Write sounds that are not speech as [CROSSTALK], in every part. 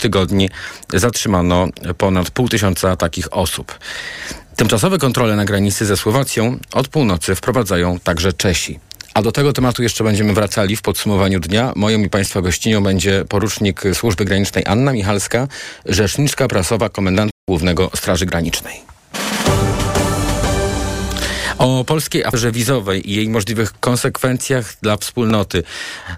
tygodni zatrzymano ponad pół tysiąca takich osób. Tymczasowe kontrole na granicy ze Słowacją od północy wprowadzają także Czesi. A do tego tematu jeszcze będziemy wracali w podsumowaniu dnia. Moją i Państwa gościnią będzie porucznik Służby Granicznej Anna Michalska, rzeczniczka prasowa komendanta głównego Straży Granicznej. O polskiej aferze wizowej i jej możliwych konsekwencjach dla wspólnoty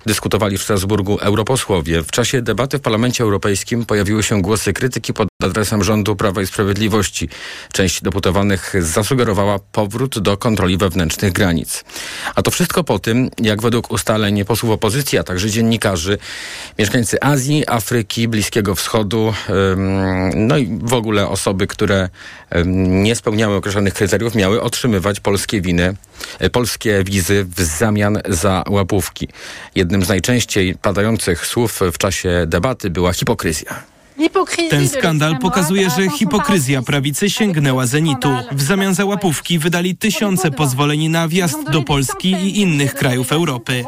dyskutowali w Strasburgu europosłowie. W czasie debaty w Parlamencie Europejskim pojawiły się głosy krytyki pod adresem rządu Prawa i Sprawiedliwości. Część deputowanych zasugerowała powrót do kontroli wewnętrznych granic. A to wszystko po tym, jak według ustaleń posłów opozycji, a także dziennikarzy, mieszkańcy Azji, Afryki, Bliskiego Wschodu, no i w ogóle osoby, które nie spełniały określonych kryteriów, miały otrzymywać polskie winy, e, polskie wizy w zamian za łapówki. Jednym z najczęściej padających słów w czasie debaty była hipokryzja. Ten skandal pokazuje, że hipokryzja prawicy sięgnęła zenitu. W zamian za łapówki wydali tysiące pozwoleń na wjazd do Polski i innych krajów Europy.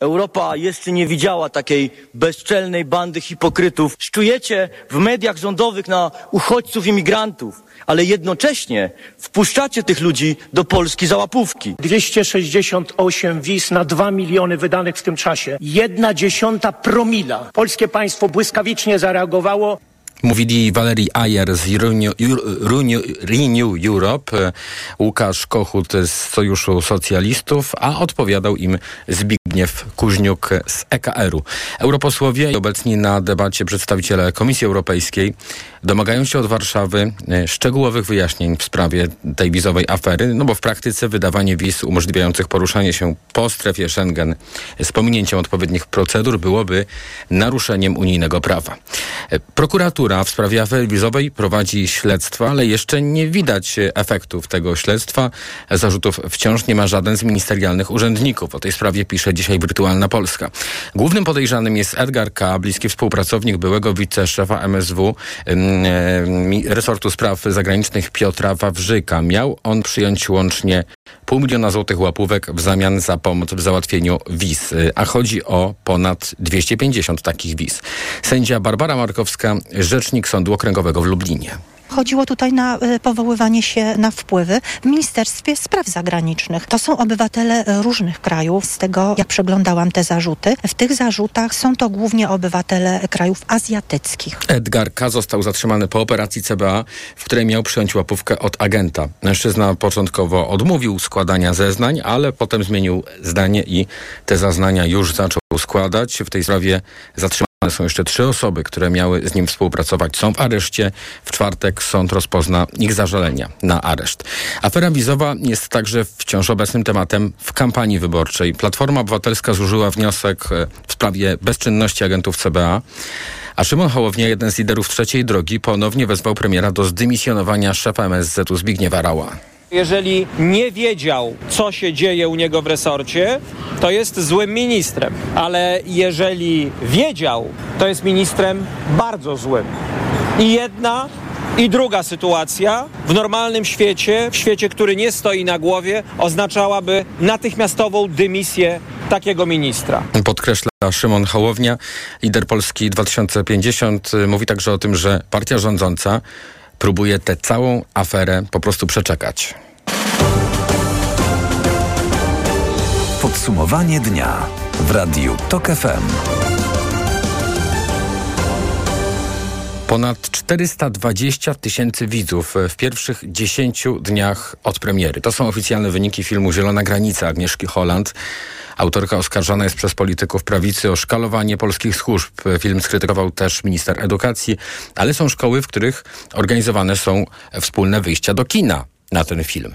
Europa jeszcze nie widziała takiej bezczelnej bandy hipokrytów. Szczujecie w mediach rządowych na uchodźców, imigrantów ale jednocześnie wpuszczacie tych ludzi do Polski za łapówki. 268 wiz na 2 miliony wydanych w tym czasie. Jedna dziesiąta promila. Polskie państwo błyskawicznie zareagowało. Mówili Walerii Ayer z Renew Europe, Łukasz Kochut z Sojuszu Socjalistów, a odpowiadał im Zbigniew Kuźniuk z EKR-u. Europosłowie obecni na debacie przedstawiciele Komisji Europejskiej domagają się od Warszawy e, szczegółowych wyjaśnień w sprawie tej wizowej afery, no bo w praktyce wydawanie wiz umożliwiających poruszanie się po strefie Schengen z pominięciem odpowiednich procedur byłoby naruszeniem unijnego prawa. E, prokuratura w sprawie afery wizowej prowadzi śledztwo, ale jeszcze nie widać efektów tego śledztwa. Zarzutów wciąż nie ma żaden z ministerialnych urzędników. O tej sprawie pisze dzisiaj Wirtualna Polska. Głównym podejrzanym jest Edgar K., bliski współpracownik byłego wiceszefa MSW resortu spraw zagranicznych Piotra Wawrzyka. Miał on przyjąć łącznie pół miliona złotych łapówek w zamian za pomoc w załatwieniu wiz, a chodzi o ponad 250 takich wiz. Sędzia Barbara Markowska, rzecznik Sądu Okręgowego w Lublinie. Chodziło tutaj na e, powoływanie się na wpływy w Ministerstwie Spraw Zagranicznych. To są obywatele różnych krajów. Z tego ja przeglądałam te zarzuty. W tych zarzutach są to głównie obywatele krajów azjatyckich. Edgar K. został zatrzymany po operacji CBA, w której miał przyjąć łapówkę od agenta. Mężczyzna początkowo odmówił składania zeznań, ale potem zmienił zdanie i te zeznania już zaczął składać. W tej sprawie są jeszcze trzy osoby, które miały z nim współpracować. Są w areszcie. W czwartek sąd rozpozna ich zażalenia na areszt. Afera wizowa jest także wciąż obecnym tematem w kampanii wyborczej. Platforma Obywatelska złożyła wniosek e, w sprawie bezczynności agentów CBA. A Szymon Hołownia, jeden z liderów trzeciej drogi, ponownie wezwał premiera do zdymisjonowania szefa MSZ-u Zbigniewa Rała. Jeżeli nie wiedział, co się dzieje u niego w resorcie, to jest złym ministrem. Ale jeżeli wiedział, to jest ministrem bardzo złym. I jedna i druga sytuacja w normalnym świecie, w świecie, który nie stoi na głowie, oznaczałaby natychmiastową dymisję takiego ministra. Podkreśla Szymon Hołownia, lider Polski 2050. Mówi także o tym, że partia rządząca próbuje tę całą aferę po prostu przeczekać. Podsumowanie dnia w Radiu TOK FM. Ponad 420 tysięcy widzów w pierwszych 10 dniach od premiery. To są oficjalne wyniki filmu Zielona Granica Agnieszki Holland. Autorka oskarżana jest przez polityków prawicy o szkalowanie polskich służb. Film skrytykował też minister edukacji, ale są szkoły, w których organizowane są wspólne wyjścia do kina na ten film.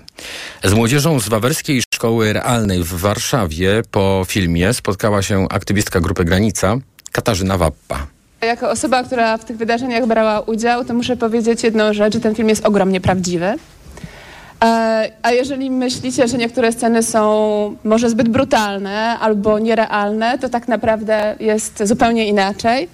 Z młodzieżą z Wawerskiej Szkoły Realnej w Warszawie po filmie spotkała się aktywistka Grupy Granica Katarzyna Wappa. Jako osoba, która w tych wydarzeniach brała udział, to muszę powiedzieć jedną rzecz, że ten film jest ogromnie prawdziwy. E, a jeżeli myślicie, że niektóre sceny są może zbyt brutalne albo nierealne, to tak naprawdę jest zupełnie inaczej.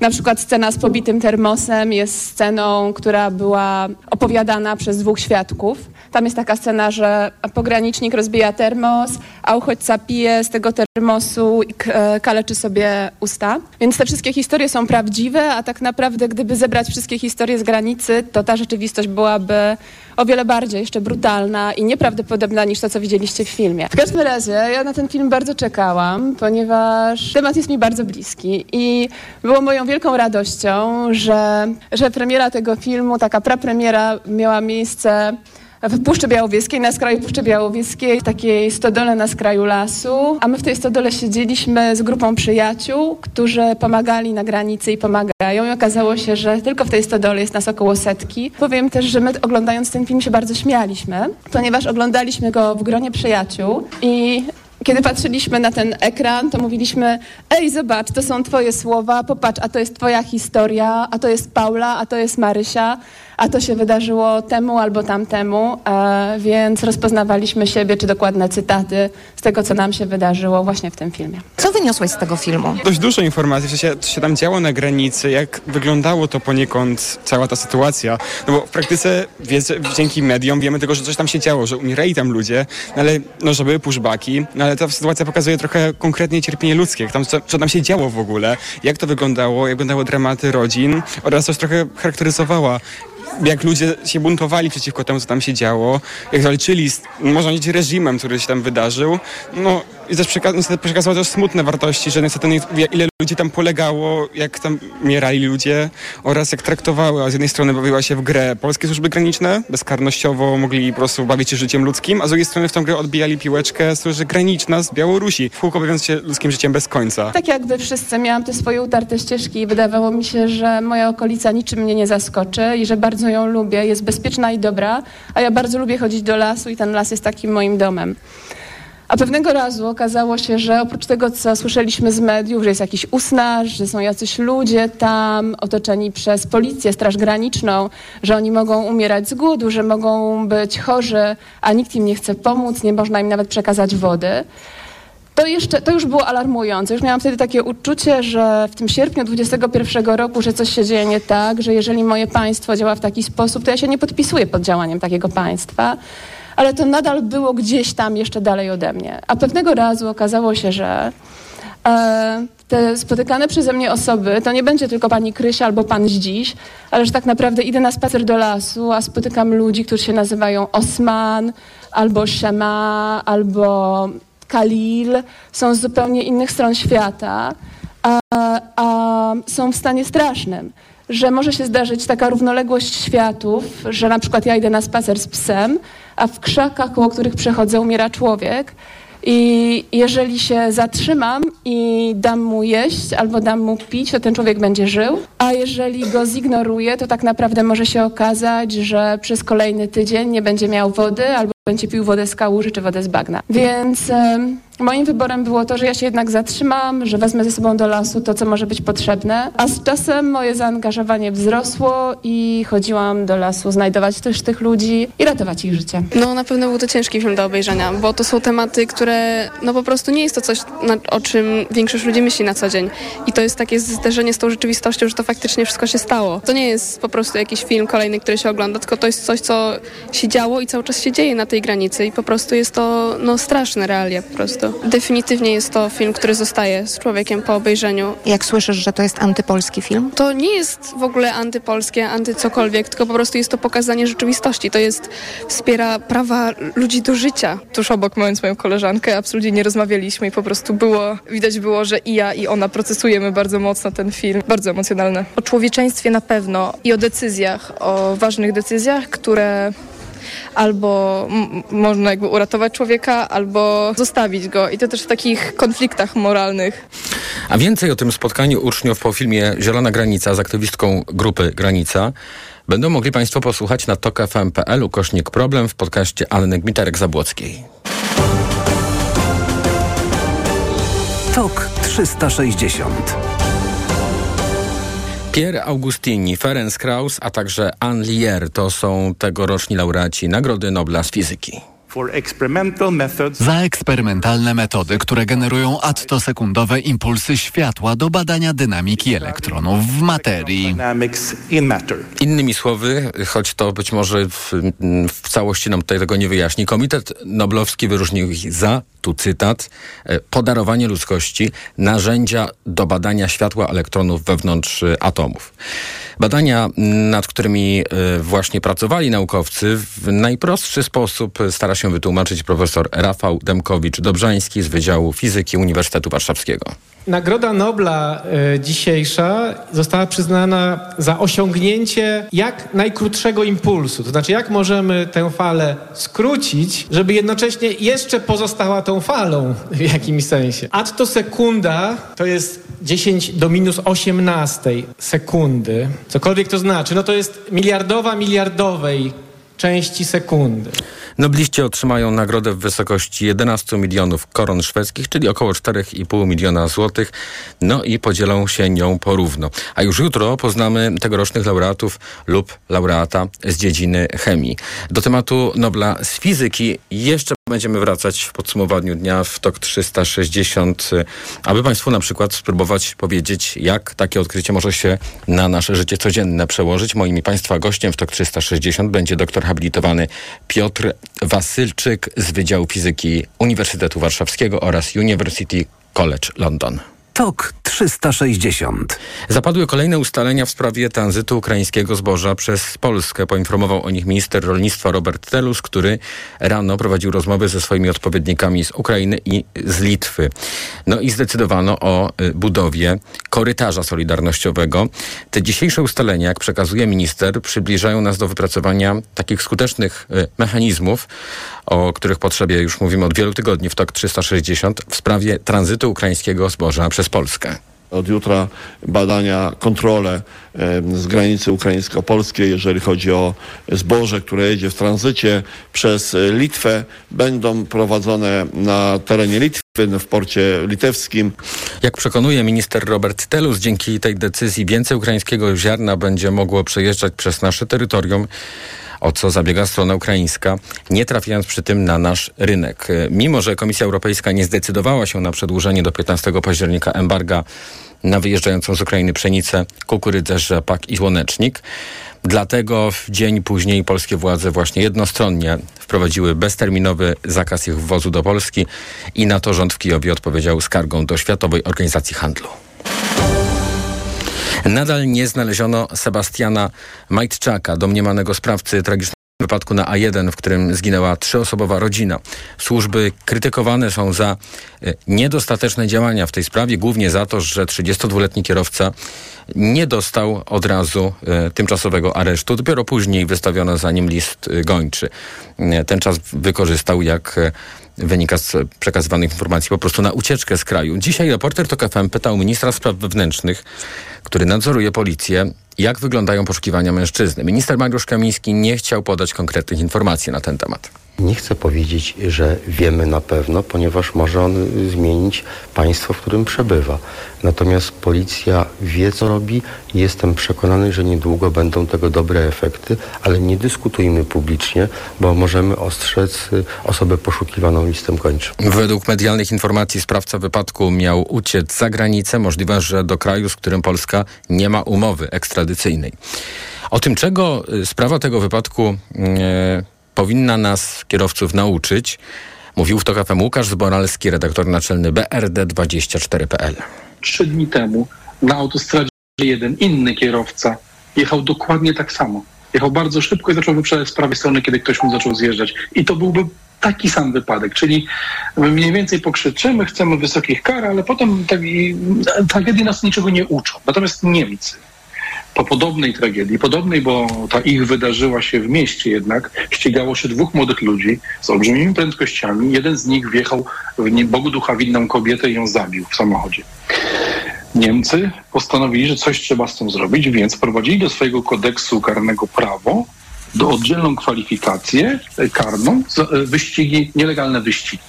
Na przykład scena z pobitym termosem jest sceną, która była opowiadana przez dwóch świadków. Tam jest taka scena, że pogranicznik rozbija termos, a uchodźca pije z tego termosu i e, kaleczy sobie usta. Więc te wszystkie historie są prawdziwe, a tak naprawdę gdyby zebrać wszystkie historie z granicy, to ta rzeczywistość byłaby o wiele bardziej jeszcze brutalna i nieprawdopodobna niż to, co widzieliście w filmie. W każdym razie ja na ten film bardzo czekałam, ponieważ temat jest mi bardzo bliski i było moją wielką radością, że, że premiera tego filmu, taka prapremiera miała miejsce w Puszczy Białowieskiej, na skraju Puszczy Białowieskiej, w takiej stodole na skraju lasu. A my w tej stodole siedzieliśmy z grupą przyjaciół, którzy pomagali na granicy i pomagają. I okazało się, że tylko w tej stodole jest nas około setki. Powiem też, że my oglądając ten film się bardzo śmialiśmy, ponieważ oglądaliśmy go w gronie przyjaciół i kiedy patrzyliśmy na ten ekran, to mówiliśmy: Ej, zobacz, to są Twoje słowa, popatrz, a to jest Twoja historia, a to jest Paula, a to jest Marysia a to się wydarzyło temu albo tamtemu, e, więc rozpoznawaliśmy siebie, czy dokładne cytaty z tego, co nam się wydarzyło właśnie w tym filmie. Co wyniosłeś z tego filmu? Dość dużo informacji, w sensie, co się tam działo na granicy, jak wyglądało to poniekąd, cała ta sytuacja. No bo w praktyce wiedzę, dzięki mediom wiemy tylko, że coś tam się działo, że umierali tam ludzie, no ale no, że były pushbacki, no ale ta sytuacja pokazuje trochę konkretnie cierpienie ludzkie, tam, co, co tam się działo w ogóle, jak to wyglądało, jak wyglądały dramaty rodzin oraz coś trochę charakteryzowała jak ludzie się buntowali przeciwko temu, co tam się działo, jak walczyli z, można powiedzieć, reżimem, który się tam wydarzył, no i też niestety przekazywał też smutne wartości, że niestety nie, ile ludzi tam polegało, jak tam umierali ludzie oraz jak traktowały, a z jednej strony bawiła się w grę polskie służby graniczne, bezkarnościowo mogli po prostu bawić się życiem ludzkim, a z drugiej strony w tą grę odbijali piłeczkę służby graniczna z Białorusi, w kółko bawiąc się ludzkim życiem bez końca. Tak jakby wszyscy miałam te swoje utarte ścieżki i wydawało mi się, że moja okolica niczym mnie nie zaskoczy i że bardzo ją lubię, jest bezpieczna i dobra, a ja bardzo lubię chodzić do lasu i ten las jest takim moim domem. A pewnego razu okazało się, że oprócz tego, co słyszeliśmy z mediów, że jest jakiś usnaż, że są jacyś ludzie tam otoczeni przez policję, straż graniczną, że oni mogą umierać z głodu, że mogą być chorzy, a nikt im nie chce pomóc, nie można im nawet przekazać wody. To, jeszcze, to już było alarmujące. Już miałam wtedy takie uczucie, że w tym sierpniu 2021 roku, że coś się dzieje nie tak, że jeżeli moje państwo działa w taki sposób, to ja się nie podpisuję pod działaniem takiego państwa ale to nadal było gdzieś tam jeszcze dalej ode mnie. A pewnego razu okazało się, że e, te spotykane przeze mnie osoby, to nie będzie tylko pani Krysia albo pan Zdziś, ale że tak naprawdę idę na spacer do lasu, a spotykam ludzi, którzy się nazywają Osman, albo Shema, albo Kalil, są z zupełnie innych stron świata, a, a są w stanie strasznym że może się zdarzyć taka równoległość światów, że na przykład ja idę na spacer z psem, a w krzakach, koło których przechodzę, umiera człowiek. I jeżeli się zatrzymam i dam mu jeść albo dam mu pić, to ten człowiek będzie żył. A jeżeli go zignoruję, to tak naprawdę może się okazać, że przez kolejny tydzień nie będzie miał wody albo będzie pił wodę z kałuży czy wodę z bagna. Więc moim wyborem było to, że ja się jednak zatrzymam, że wezmę ze sobą do lasu to, co może być potrzebne. A z czasem moje zaangażowanie wzrosło i chodziłam do lasu znajdować też tych ludzi i ratować ich życie. No na pewno był to ciężki film do obejrzenia, bo to są tematy, które no po prostu nie jest to coś, o czym większość ludzi myśli na co dzień. I to jest takie zderzenie z tą rzeczywistością, że to faktycznie wszystko się stało. To nie jest po prostu jakiś film kolejny, który się ogląda, tylko to jest coś, co się działo i cały czas się dzieje na tej tej granicy i po prostu jest to no, straszne realia po prostu. Definitywnie jest to film, który zostaje z człowiekiem po obejrzeniu. Jak słyszysz, że to jest antypolski film? To nie jest w ogóle antypolskie, anty cokolwiek, tylko po prostu jest to pokazanie rzeczywistości. To jest, wspiera prawa ludzi do życia. Tuż obok, mając moją koleżankę, absolutnie nie rozmawialiśmy i po prostu było, widać było, że i ja i ona procesujemy bardzo mocno ten film. Bardzo emocjonalne. O człowieczeństwie na pewno i o decyzjach, o ważnych decyzjach, które albo można jakby uratować człowieka, albo zostawić go. I to też w takich konfliktach moralnych. A więcej o tym spotkaniu uczniów po filmie Zielona Granica z aktywistką grupy Granica będą mogli Państwo posłuchać na tokfm.pl ukośnik problem w podcaście Anny Gmiterek-Zabłockiej. TOK 360 Pierre Augustini, Ferenc Krauss, a także Anne Lier to są tegoroczni laureaci Nagrody Nobla z fizyki. Za eksperymentalne metody, które generują attosekundowe impulsy światła do badania dynamiki elektronów w materii. Innymi słowy, choć to być może w, w całości nam tutaj tego nie wyjaśni, Komitet Noblowski wyróżnił ich za, tu cytat, e, podarowanie ludzkości narzędzia do badania światła elektronów wewnątrz e, atomów. Badania, nad którymi e, właśnie pracowali naukowcy, w najprostszy sposób stara się wytłumaczyć profesor Rafał Demkowicz-Dobrzański z Wydziału Fizyki Uniwersytetu Warszawskiego. Nagroda Nobla y, dzisiejsza została przyznana za osiągnięcie jak najkrótszego impulsu. To znaczy, jak możemy tę falę skrócić, żeby jednocześnie jeszcze pozostała tą falą w jakimś sensie. Attosekunda to jest 10 do minus 18 sekundy. Cokolwiek to znaczy, no to jest miliardowa miliardowej części sekundy. Nobliści otrzymają nagrodę w wysokości 11 milionów koron szwedzkich, czyli około 4,5 miliona złotych, no i podzielą się nią porówno. A już jutro poznamy tegorocznych laureatów lub laureata z dziedziny chemii. Do tematu Nobla z fizyki jeszcze będziemy wracać w podsumowaniu dnia w TOK 360, aby Państwu na przykład spróbować powiedzieć, jak takie odkrycie może się na nasze życie codzienne przełożyć. Moim i Państwa gościem w TOK 360 będzie doktor habilitowany Piotr Wasylczyk z Wydziału Fizyki Uniwersytetu Warszawskiego oraz University College London. TOK 360. Zapadły kolejne ustalenia w sprawie tranzytu ukraińskiego zboża przez Polskę. Poinformował o nich minister rolnictwa Robert Telus, który rano prowadził rozmowy ze swoimi odpowiednikami z Ukrainy i z Litwy. No i zdecydowano o y, budowie korytarza solidarnościowego. Te dzisiejsze ustalenia, jak przekazuje minister, przybliżają nas do wypracowania takich skutecznych y, mechanizmów, o których potrzebie już mówimy od wielu tygodni w TOK 360 w sprawie tranzytu ukraińskiego zboża przez Polskę. Od jutra badania, kontrole z granicy ukraińsko-polskiej, jeżeli chodzi o zboże, które jedzie w tranzycie przez Litwę, będą prowadzone na terenie Litwy, w porcie litewskim. Jak przekonuje minister Robert Telus, dzięki tej decyzji więcej ukraińskiego ziarna będzie mogło przejeżdżać przez nasze terytorium o co zabiega strona ukraińska, nie trafiając przy tym na nasz rynek. Mimo, że Komisja Europejska nie zdecydowała się na przedłużenie do 15 października embarga na wyjeżdżającą z Ukrainy pszenicę, kukurydzę, rzepak i słonecznik, Dlatego w dzień później polskie władze właśnie jednostronnie wprowadziły bezterminowy zakaz ich wwozu do Polski i na to rząd w Kijowie odpowiedział skargą do Światowej Organizacji Handlu. Nadal nie znaleziono Sebastiana Majtczaka, domniemanego sprawcy tragicznego wypadku na A1, w którym zginęła trzyosobowa rodzina. Służby krytykowane są za e, niedostateczne działania w tej sprawie, głównie za to, że 32-letni kierowca nie dostał od razu e, tymczasowego aresztu. Dopiero później wystawiono za nim list e, gończy. Ten czas wykorzystał, jak wynika z przekazywanych informacji, po prostu na ucieczkę z kraju. Dzisiaj reporter TOK pytał ministra spraw wewnętrznych, który nadzoruje policję, jak wyglądają poszukiwania mężczyzny. Minister Mariusz Kamiński nie chciał podać konkretnych informacji na ten temat. Nie chcę powiedzieć, że wiemy na pewno, ponieważ może on zmienić państwo, w którym przebywa. Natomiast policja wie, co robi jestem przekonany, że niedługo będą tego dobre efekty, ale nie dyskutujmy publicznie, bo możemy ostrzec y, osobę poszukiwaną listem kończy. Według medialnych informacji sprawca wypadku miał uciec za granicę, możliwe, że do kraju, z którym Polska nie ma umowy ekstradycyjnej. O tym, czego y, sprawa tego wypadku... Yy, powinna nas, kierowców, nauczyć, mówił w TOK FM Łukasz Zboralski, redaktor naczelny BRD24.pl. Trzy dni temu na autostradzie jeden inny kierowca jechał dokładnie tak samo. Jechał bardzo szybko i zaczął wyprzedzać z prawej strony, kiedy ktoś mu zaczął zjeżdżać. I to byłby taki sam wypadek, czyli mniej więcej pokrzyczymy, chcemy wysokich kar, ale potem tak, tragedie nas niczego nie uczą. Natomiast Niemcy po podobnej tragedii, podobnej, bo ta ich wydarzyła się w mieście jednak, ścigało się dwóch młodych ludzi z olbrzymimi prędkościami. Jeden z nich wjechał w Bogu ducha winną kobietę i ją zabił w samochodzie. Niemcy postanowili, że coś trzeba z tym zrobić, więc wprowadzili do swojego kodeksu karnego prawo, do oddzielną kwalifikację karną, wyścigi, nielegalne wyścigi.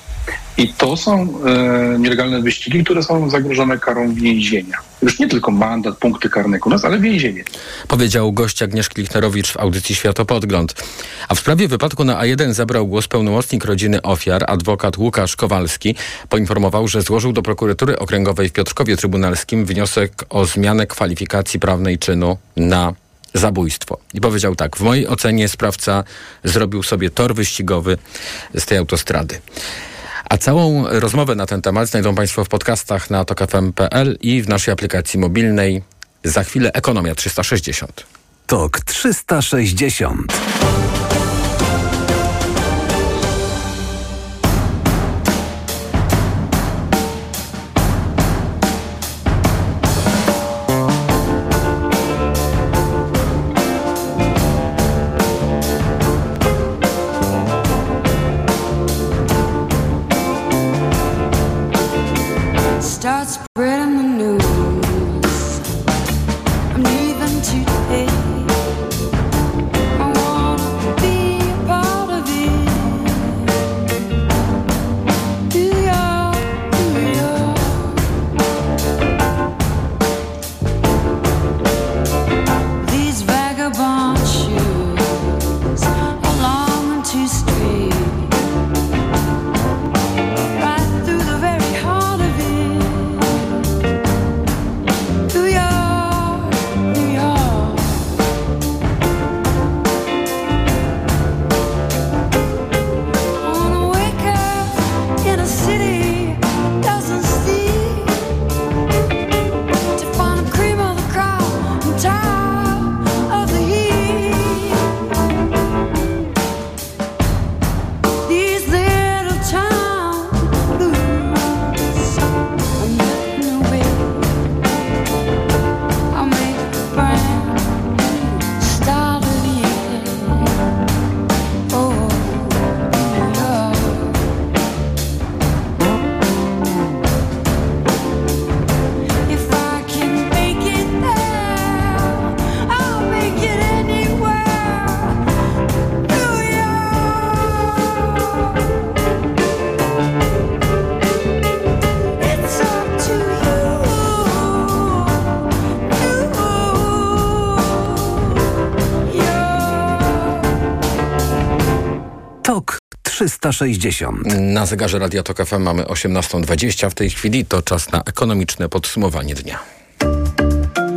I to są e, nielegalne wyścigi, które są zagrożone karą więzienia. Już nie tylko mandat, punkty karne u nas, ale więzienie. Powiedział gość Agnieszki Lichnerowicz w audycji Światopodgląd. A w sprawie wypadku na A1 zabrał głos pełnomocnik rodziny ofiar, adwokat Łukasz Kowalski. Poinformował, że złożył do prokuratury okręgowej w Piotrkowie Trybunalskim wniosek o zmianę kwalifikacji prawnej czynu na zabójstwo. I powiedział tak, w mojej ocenie sprawca zrobił sobie tor wyścigowy z tej autostrady. A całą rozmowę na ten temat znajdą Państwo w podcastach na tokfm.pl i w naszej aplikacji mobilnej. Za chwilę Ekonomia 360. Tok 360. 360. Na zegarze Radia Tok FM mamy 18.20 w tej chwili. To czas na ekonomiczne podsumowanie dnia.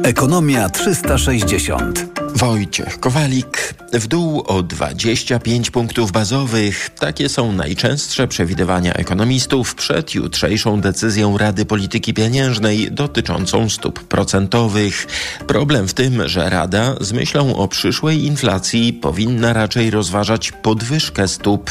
Ekonomia 360. Wojciech Kowalik w dół o 25 punktów bazowych. Takie są najczęstsze przewidywania ekonomistów przed jutrzejszą decyzją Rady Polityki Pieniężnej dotyczącą stóp procentowych. Problem w tym, że Rada z myślą o przyszłej inflacji powinna raczej rozważać podwyżkę stóp,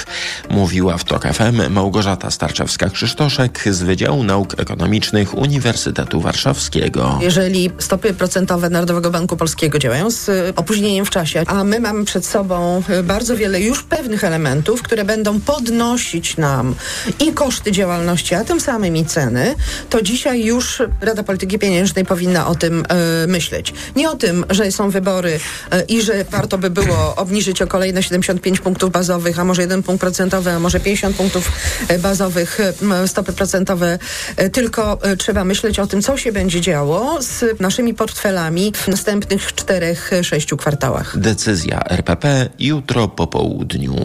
mówiła w TOK FM Małgorzata Starczewska-Krzysztoszek z Wydziału Nauk Ekonomicznych Uniwersytetu Warszawskiego. Jeżeli stopy procentowe Narodowego Banku Polskiego działają z opóźnieniem w czasie, a my mamy przed sobą bardzo wiele już pewnych elementów, które będą podnosić nam i koszty działalności, a tym samym i ceny, to dzisiaj już Rada Polityki Pieniężnej powinna o tym e, myśleć. Nie o tym, że są wybory e, i że warto by było obniżyć o kolejne 75 punktów bazowych, a może 1 punkt procentowy, a może 50 punktów e, bazowych e, stopy procentowe, e, tylko e, trzeba myśleć o tym, co się będzie działo z naszymi portfelami w następnych czterech, sześciu kwartałach. Decyzja RPP jutro po południu.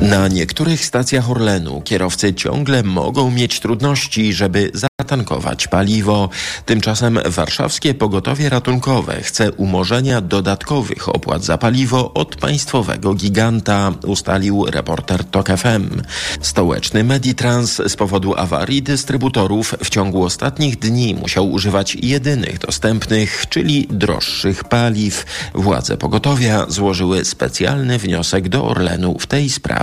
Na niektórych stacjach Orlenu kierowcy ciągle mogą mieć trudności, żeby zatankować paliwo. Tymczasem warszawskie pogotowie ratunkowe chce umorzenia dodatkowych opłat za paliwo od państwowego giganta, ustalił reporter TOK FM. Stołeczny Meditrans z powodu awarii dystrybutorów w ciągu ostatnich dni musiał używać jedynych dostępnych, czyli droższych paliw. Władze pogotowia złożyły specjalny wniosek do Orlenu w tej sprawie.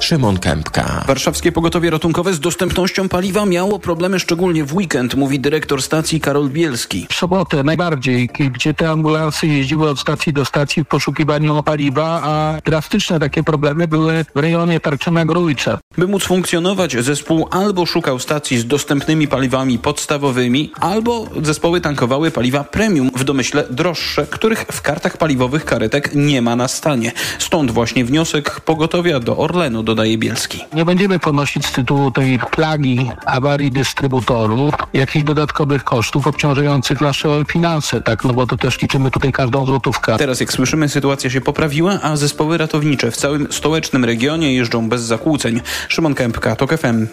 Szymon Kępka. Warszawskie pogotowie ratunkowe z dostępnością paliwa miało problemy szczególnie w weekend, mówi dyrektor stacji Karol Bielski. W sobotę najbardziej, gdzie te ambulansy jeździły od stacji do stacji w poszukiwaniu paliwa, a drastyczne takie problemy były w rejonie Tarczyna Grójce. By móc funkcjonować, zespół albo szukał stacji z dostępnymi paliwami podstawowymi, albo zespoły tankowały paliwa premium, w domyśle droższe, których w kartach paliwowych karetek nie ma na stanie. Stąd właśnie wniosek pogotowia do Orlenu, dodaje Bielski. Nie będziemy ponosić z tytułu tej plagi awarii dystrybutorów jakichś dodatkowych kosztów obciążających nasze finanse, tak? No bo to też liczymy tutaj każdą złotówkę. Teraz, jak słyszymy, sytuacja się poprawiła, a zespoły ratownicze w całym stołecznym regionie jeżdżą bez zakłóceń. Szymon Kępka, TOK FM.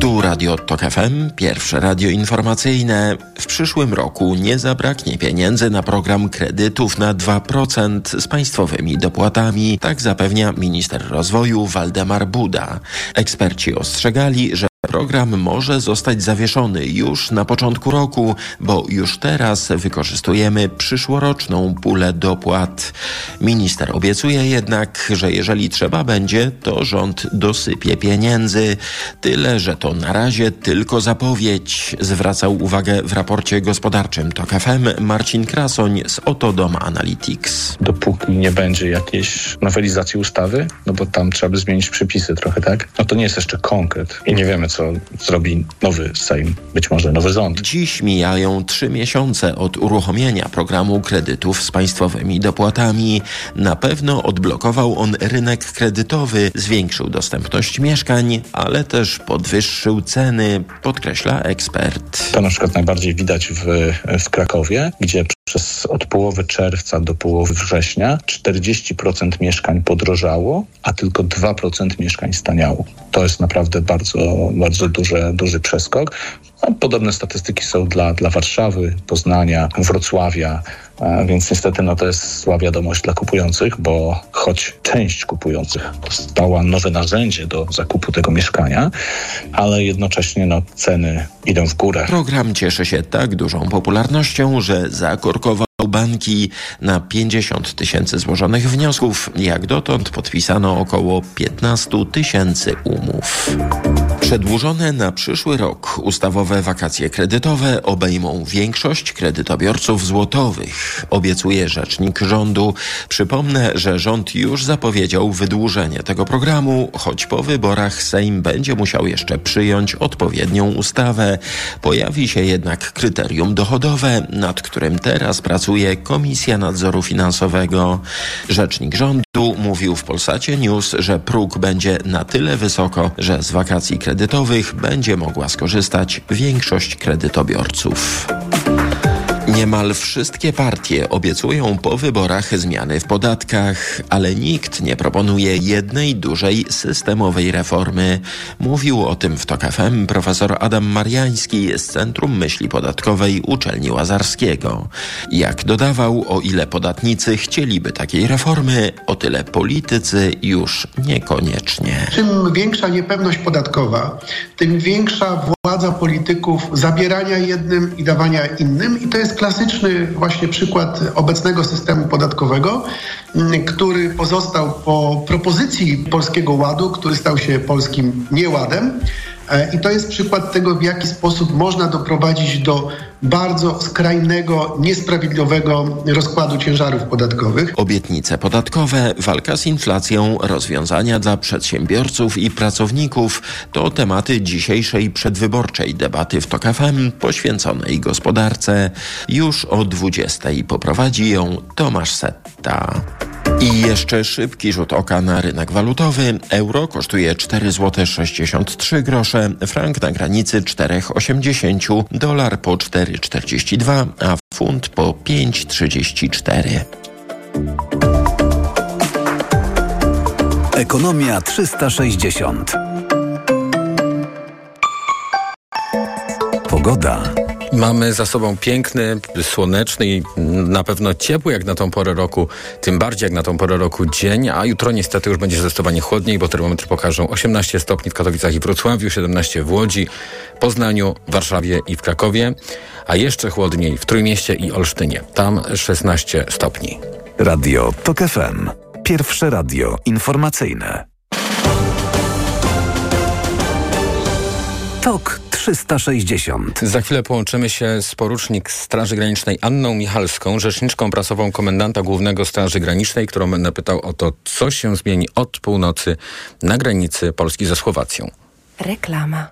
Tu Radio TOK FM, pierwsze radio informacyjne. W przyszłym roku nie zabraknie pieniędzy na program kredytów na 2% z państwowymi dopłatami. Tak zapewnia minister rozwoju Waldemar Buda. Eksperci ostrzegali, że Program może zostać zawieszony już na początku roku, bo już teraz wykorzystujemy przyszłoroczną pulę dopłat. Minister obiecuje jednak, że jeżeli trzeba będzie, to rząd dosypie pieniędzy. Tyle, że to na razie tylko zapowiedź, zwracał uwagę w raporcie gospodarczym TOK FM Marcin Krasoń z Otodom Analytics. Dopóki nie będzie jakiejś nowelizacji ustawy, no bo tam trzeba by zmienić przepisy trochę, tak? No to nie jest jeszcze konkret i nie wiemy, co zrobi nowy Sejm, być może nowy rząd. Dziś mijają trzy miesiące od uruchomienia programu kredytów z państwowymi dopłatami. Na pewno odblokował on rynek kredytowy, zwiększył dostępność mieszkań, ale też podwyższył ceny, podkreśla ekspert. To na przykład najbardziej widać w, w Krakowie, gdzie przez od połowy czerwca do połowy września 40% mieszkań podrożało, a tylko 2% mieszkań staniało. To jest naprawdę bardzo, bardzo duży, duży przeskok. No, podobne statystyki są dla, dla Warszawy, Poznania, Wrocławia, więc niestety no, to jest zła wiadomość dla kupujących, bo choć część kupujących dostała nowe narzędzie do zakupu tego mieszkania, ale jednocześnie no, ceny idą w górę. Program cieszy się tak dużą popularnością, że zakorkował banki na 50 tysięcy złożonych wniosków. Jak dotąd podpisano około 15 tysięcy umów. Przedłużone na przyszły rok ustawowe wakacje kredytowe obejmą większość kredytobiorców złotowych, obiecuje rzecznik rządu. Przypomnę, że rząd już zapowiedział wydłużenie tego programu, choć po wyborach Sejm będzie musiał jeszcze przyjąć odpowiednią ustawę. Pojawi się jednak kryterium dochodowe, nad którym teraz pracuje Komisja Nadzoru Finansowego. Rzecznik rządu mówił w Polsacie News, że próg będzie na tyle wysoko, że z wakacji kredytowych będzie mogła skorzystać większość kredytobiorców. Niemal wszystkie partie obiecują po wyborach zmiany w podatkach, ale nikt nie proponuje jednej dużej systemowej reformy. Mówił o tym w TOK FM profesor Adam Mariański z Centrum Myśli Podatkowej Uczelni Łazarskiego. Jak dodawał, o ile podatnicy chcieliby takiej reformy, o tyle politycy już niekoniecznie. Czym większa niepewność podatkowa, tym większa władza polityków zabierania jednym i dawania innym i to jest klasyczny właśnie przykład obecnego systemu podatkowego, który pozostał po propozycji Polskiego Ładu, który stał się polskim nieładem. I to jest przykład tego, w jaki sposób można doprowadzić do bardzo skrajnego, niesprawiedliwego rozkładu ciężarów podatkowych. Obietnice podatkowe, walka z inflacją, rozwiązania dla przedsiębiorców i pracowników to tematy dzisiejszej przedwyborczej debaty w TOK FM poświęconej gospodarce. Już o 20 poprowadzi ją Tomasz Setta. I jeszcze szybki rzut oka na rynek walutowy. Euro kosztuje 4 zł 63 grosze, frank na granicy 4,80, dolar po 4,42, a funt po 5,34. Ekonomia 360. Pogoda. Mamy za sobą piękny, słoneczny i na pewno ciepły jak na tą porę roku, tym bardziej jak na tą porę roku dzień, a jutro niestety już będzie zdecydowanie chłodniej, bo termometry pokażą 18 stopni w Katowicach i Wrocławiu, 17 w Łodzi, Poznaniu, Warszawie i w Krakowie, a jeszcze chłodniej w Trójmieście i Olsztynie. Tam 16 stopni. Radio TOK FM. Pierwsze radio informacyjne. TOK 360. Za chwilę połączymy się z porucznik Straży Granicznej Anną Michalską, rzeczniczką prasową komendanta głównego Straży Granicznej, którą będę pytał o to, co się zmieni od północy na granicy Polski ze Słowacją. Reklama.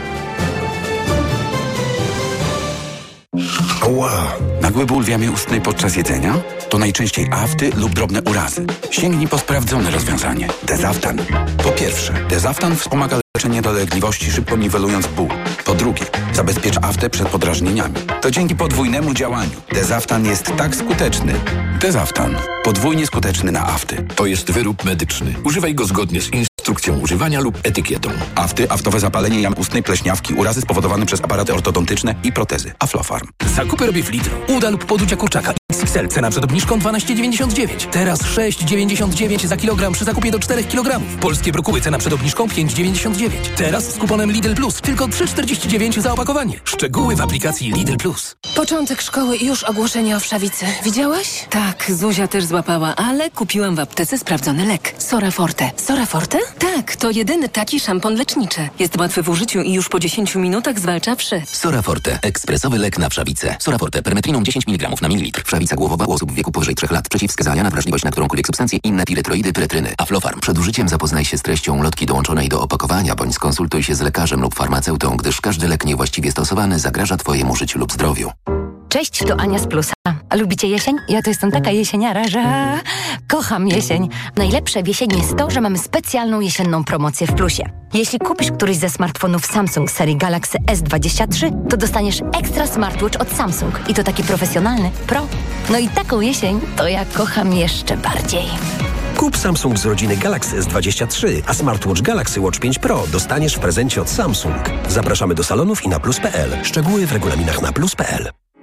Ła! Nagły ból w jamie ustnej podczas jedzenia? To najczęściej afty lub drobne urazy. Sięgnij po sprawdzone rozwiązanie. Dezaftan. Po pierwsze, Dezaftan wspomaga leczenie dolegliwości, szybko niwelując ból. Po drugie, zabezpiecz aftę przed podrażnieniami. To dzięki podwójnemu działaniu. Dezaftan jest tak skuteczny. Dezaftan. Podwójnie skuteczny na afty. To jest wyrób medyczny. Używaj go zgodnie z instrukcją używania lub etykietą. Afty, aftowe zapalenie jam ustnej, pleśniawki, urazy spowodowane przez aparaty ortodontyczne i protezy. Aflofarm. Zakupy robię w Lidlu. Uda lub poducia kurczaka. XXL cena przed obniżką 12,99. Teraz 6,99 za kilogram przy zakupie do 4 kg. Polskie brokuły cena przed obniżką 5,99. Teraz z kuponem Lidl Plus tylko 3,49 za opakowanie. Szczegóły w aplikacji Lidl Plus. Początek szkoły i już ogłoszenie o wszawicy. Widziałaś? Tak, Zuzia też złapała, ale kupiłam w aptece sprawdzony lek. Sora Forte. Sora Forte? Tak, to jedyny taki szampon leczniczy. Jest łatwy w użyciu i już po 10 minutach zwalcza wszy. Sora Forte. Ekspresowy lek na wszawicę. Sora Forte. Permetriną 10 mg na mililitr. Wszawica głowowa u osób w wieku powyżej 3 lat. Przeciwwskazania na wrażliwość na którąkolwiek substancję inne piretroidy, pyretryny. Aflofarm. Przed użyciem zapoznaj się z treścią lotki dołączonej do opakowania, bądź skonsultuj się z lekarzem lub farmaceutą, gdyż każdy lek niewłaściwie stosowany zagraża Twojemu życiu lub zdrowiu. Cześć, to Ania z Plusa. A lubicie jesień? Ja to jestem taka jesieniara, że kocham jesień. Najlepsze w jesieni jest to, że mamy specjalną jesienną promocję w Plusie. Jeśli kupisz któryś ze smartfonów Samsung serii Galaxy S23, to dostaniesz ekstra smartwatch od Samsung. I to taki profesjonalny, pro. No i taką jesień to ja kocham jeszcze bardziej. Kup Samsung z rodziny Galaxy S23, a smartwatch Galaxy Watch 5 Pro dostaniesz w prezencie od Samsung. Zapraszamy do salonów i na plus.pl. Szczegóły w regulaminach na plus.pl.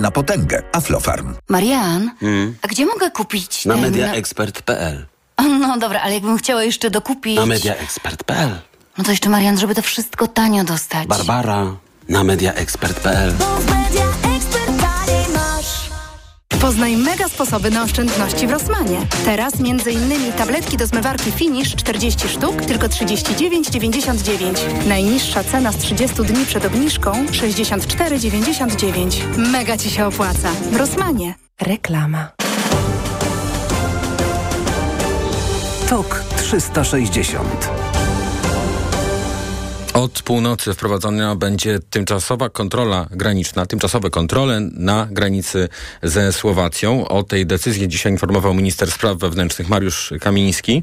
na potęgę. Aflofarm. Marian, Hmm. a gdzie mogę kupić Na ten... mediaexpert.pl. No dobra, ale jakbym chciała jeszcze dokupić... Na mediaexpert.pl. No to jeszcze, Marian, żeby to wszystko tanio dostać. Barbara. Na mediaexpert.pl. Poznaj mega sposoby na oszczędności w Rossmanie. Teraz m.in. tabletki do zmywarki Finish 40 sztuk, tylko 39,99. Najniższa cena z 30 dni przed obniżką 64,99. Mega Ci się opłaca. W Rossmanie. Reklama. TOK 360. Od północy wprowadzona będzie tymczasowa kontrola graniczna, tymczasowe kontrole na granicy ze Słowacją. O tej decyzji dzisiaj informował minister spraw wewnętrznych Mariusz Kamiński.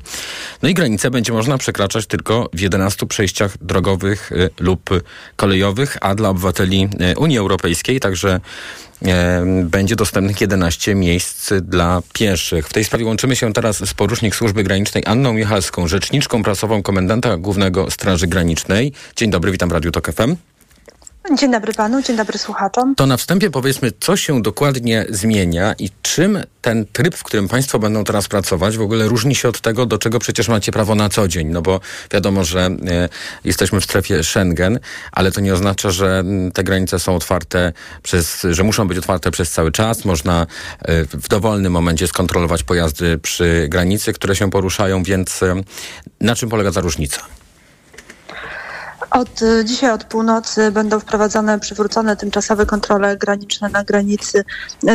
No i granicę będzie można przekraczać tylko w 11 przejściach drogowych y, lub kolejowych, a dla obywateli y, Unii Europejskiej także będzie dostępnych 11 miejsc dla pieszych. W tej sprawie łączymy się teraz z porucznik Służby Granicznej Anną Michalską, rzeczniczką prasową komendanta Głównego Straży Granicznej. Dzień dobry, witam w Radiu Tok FM. Dzień dobry panu, dzień dobry słuchaczom. To na wstępie powiedzmy, co się dokładnie zmienia i czym ten tryb, w którym państwo będą teraz pracować, w ogóle różni się od tego, do czego przecież macie prawo na co dzień. No bo wiadomo, że e, jesteśmy w strefie Schengen, ale to nie oznacza, że m, te granice są otwarte przez, że muszą być otwarte przez cały czas. Można e, w dowolnym momencie skontrolować pojazdy przy granicy, które się poruszają, więc e, na czym polega ta różnica? Od y, dzisiaj od północy będą wprowadzane, przywrócone tymczasowe kontrole graniczne na granicy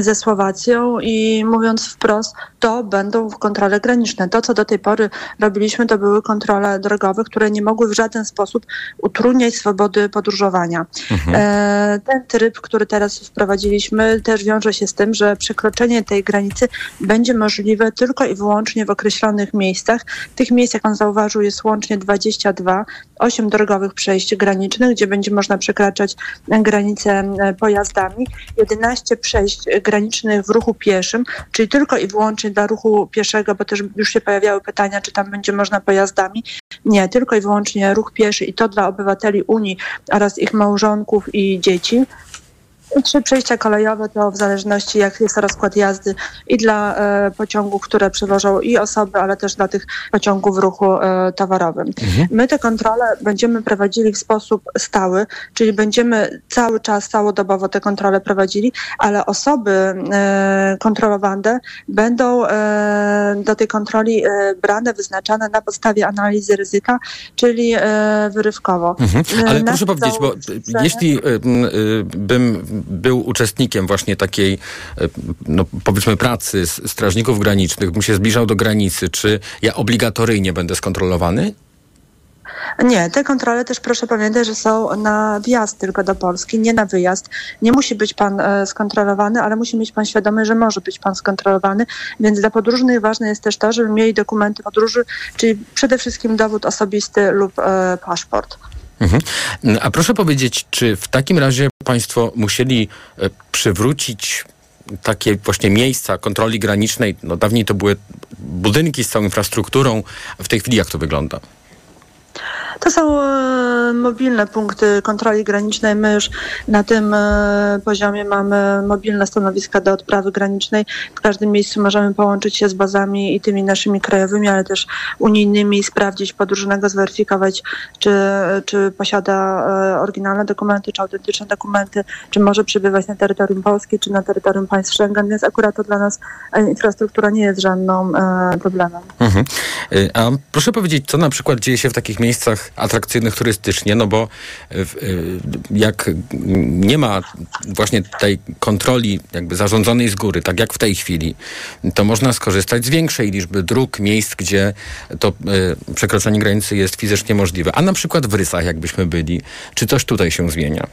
ze Słowacją i mówiąc wprost, to będą kontrole graniczne. To, co do tej pory robiliśmy, to były kontrole drogowe, które nie mogły w żaden sposób utrudniać swobody podróżowania. Mhm. E, ten tryb, który teraz wprowadziliśmy, też wiąże się z tym, że przekroczenie tej granicy będzie możliwe tylko i wyłącznie w określonych miejscach. Tych miejsc, jak pan zauważył, jest łącznie 22, 8 drogowych przejść granicznych, gdzie będzie można przekraczać granice pojazdami, 11 przejść granicznych w ruchu pieszym, czyli tylko i wyłącznie dla ruchu pieszego, bo też już się pojawiały pytania, czy tam będzie można pojazdami. Nie, tylko i wyłącznie ruch pieszy i to dla obywateli Unii oraz ich małżonków i dzieci. Trzy przejścia kolejowe to w zależności jak jest rozkład jazdy i dla e, pociągów, które przewożą i osoby, ale też dla tych pociągów w ruchu e, towarowym. Mhm. My te kontrole będziemy prowadzili w sposób stały, czyli będziemy cały czas, całodobowo te kontrole prowadzili, ale osoby e, kontrolowane będą e, do tej kontroli e, brane, wyznaczane na podstawie analizy ryzyka, czyli e, wyrywkowo. Mhm. Ale proszę powiedzieć, bo jeśli bym był uczestnikiem właśnie takiej, y, no powiedzmy, pracy strażników granicznych, bym się zbliżał do granicy, czy ja obligatoryjnie będę skontrolowany? Nie, te kontrole też proszę pamiętać, że są na wjazd tylko do Polski, nie na wyjazd. Nie musi być pan e, skontrolowany, ale musi mieć pan świadomy, że może być pan skontrolowany. Więc dla podróżnych ważne jest też to, żeby mieli dokumenty podróży, czyli przede wszystkim dowód osobisty lub e, paszport. Mhm. A proszę powiedzieć, czy w takim razie państwo musieli e, przywrócić takie właśnie miejsca kontroli granicznej? No dawniej to były budynki z całą infrastrukturą. W tej chwili jak to wygląda? To są e, mobilne punkty kontroli granicznej. My już na tym e, poziomie mamy mobilne stanowiska do odprawy granicznej. W każdym miejscu możemy połączyć się z bazami i tymi naszymi krajowymi, ale też unijnymi, sprawdzić podróżnego, zweryfikować, czy, czy posiada e, oryginalne dokumenty, czy autentyczne dokumenty, czy może przebywać na terytorium Polski, czy na terytorium państw Schengen, więc akurat to dla nas infrastruktura nie jest żadną problemem. Mhm. A proszę powiedzieć, co na przykład dzieje się w takich miejscach atrakcyjnych turystycznie, no bo w- y, jak nie ma właśnie tej kontroli jakby zarządzonej z góry, tak jak w tej chwili, to można skorzystać z większej liczby dróg, miejsc, gdzie to y, przekroczenie granicy jest fizycznie możliwe. A na przykład w Rysach, jakbyśmy byli, czy coś tutaj się zmienia?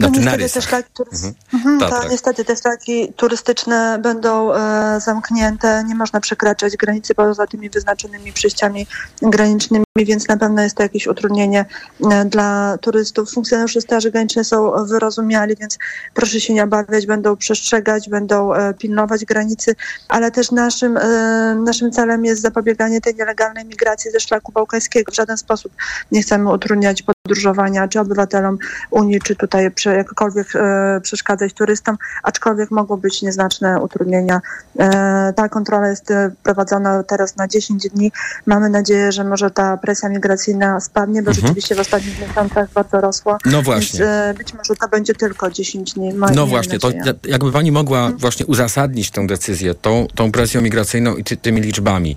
No Znaczy na niestety Rysach. też tak, turys- Mhm. Mhm, Tak, tak. niestety te szlaki turystyczne będą e, zamknięte, nie można przekraczać granicy poza tymi wyznaczonymi przejściami granicznymi, więc na pewno jest to jakieś utrudnienie e, dla turystów. Funkcjonariusze Straży Granicznej są wyrozumiali, więc proszę się nie obawiać, będą przestrzegać, będą e, pilnować granicy, ale też naszym, e, naszym celem jest zapobieganie tej nielegalnej migracji ze szlaku bałkańskiego. W żaden sposób nie chcemy utrudniać podróżowania czy obywatelom Unii, czy tutaj prze, jakkolwiek e, przeszkadzać turystom, aczkolwiek mogą być nieznaczne utrudnienia. E, ta kontrola jest e, prowadzona teraz na 10 dni. Mamy nadzieję, że może ta presja migracyjna spadnie, bo Mhm. rzeczywiście w ostatnich miesiącach bardzo rosła. No właśnie. Więc, e, być może to będzie tylko 10 dni. No właśnie, to nadzieję. jakby pani mogła właśnie uzasadnić tę decyzję, tą, tą presją migracyjną i ty, tymi liczbami.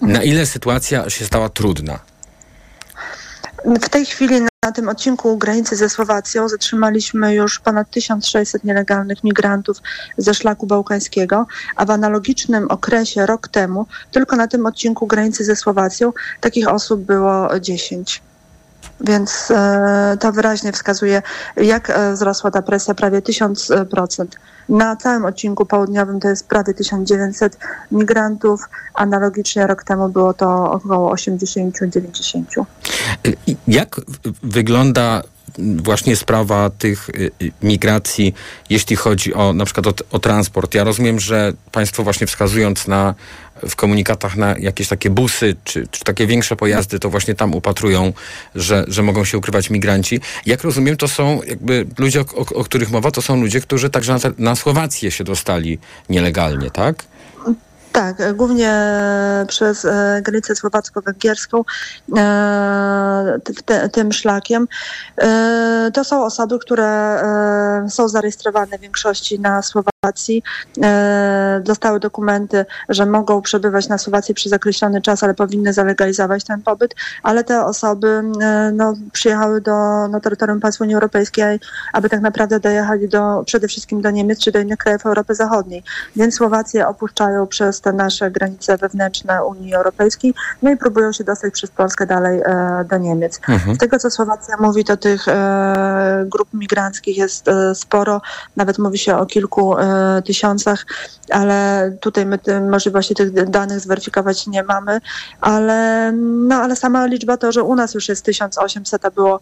Na ile sytuacja się stała trudna? W tej chwili na tym odcinku granicy ze Słowacją zatrzymaliśmy już ponad 1600 nielegalnych migrantów ze szlaku bałkańskiego, a w analogicznym okresie rok temu tylko na tym odcinku granicy ze Słowacją takich osób było 10. Więc e, to wyraźnie wskazuje, jak e, wzrosła ta presja, prawie 1000%. Na całym odcinku południowym to jest prawie 1900 migrantów, analogicznie rok temu było to około 80-90. Y, Jak wygląda właśnie sprawa tych y, y, migracji, jeśli chodzi o na przykład o, o transport? Ja rozumiem, że państwo właśnie wskazując na w komunikatach na jakieś takie busy, czy, czy takie większe pojazdy, to właśnie tam upatrują, że, że mogą się ukrywać migranci. Jak rozumiem, to są jakby ludzie, o, o, których mowa, to są ludzie, którzy także na, na Słowację się dostali nielegalnie, tak? Tak, głównie przez e, granicę słowacko-węgierską, e, te, tym szlakiem. E, to są osoby, które e, są zarejestrowane w większości na Słowacji, e, dostały dokumenty, że mogą przebywać na Słowacji przez określony czas, ale powinny zalegalizować ten pobyt, ale te osoby no, przyjechały do na terytorium państw Unii Europejskiej, aby tak naprawdę dojechać do, przede wszystkim do Niemiec czy do innych krajów Europy Zachodniej. Więc Słowację opuszczają przez te nasze granice wewnętrzne Unii Europejskiej, no i próbują się dostać przez Polskę dalej do Niemiec. Mhm. Z tego, co Słowacja mówi, to tych e, grup migranckich jest e, sporo. Nawet mówi się o kilku e, e, tysiącach, ale tutaj my możliwości tych danych zweryfikować nie mamy, ale, no, ale sama liczba to, że u nas już jest 1800, a było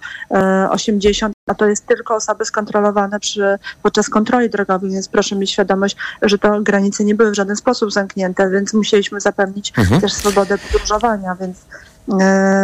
80, a to jest tylko osoby skontrolowane przy, podczas kontroli drogowych, więc proszę mieć świadomość, że to granice nie były w żaden sposób zamknięte, więc musieliśmy zapewnić mhm. też swobodę podróżowania, więc E,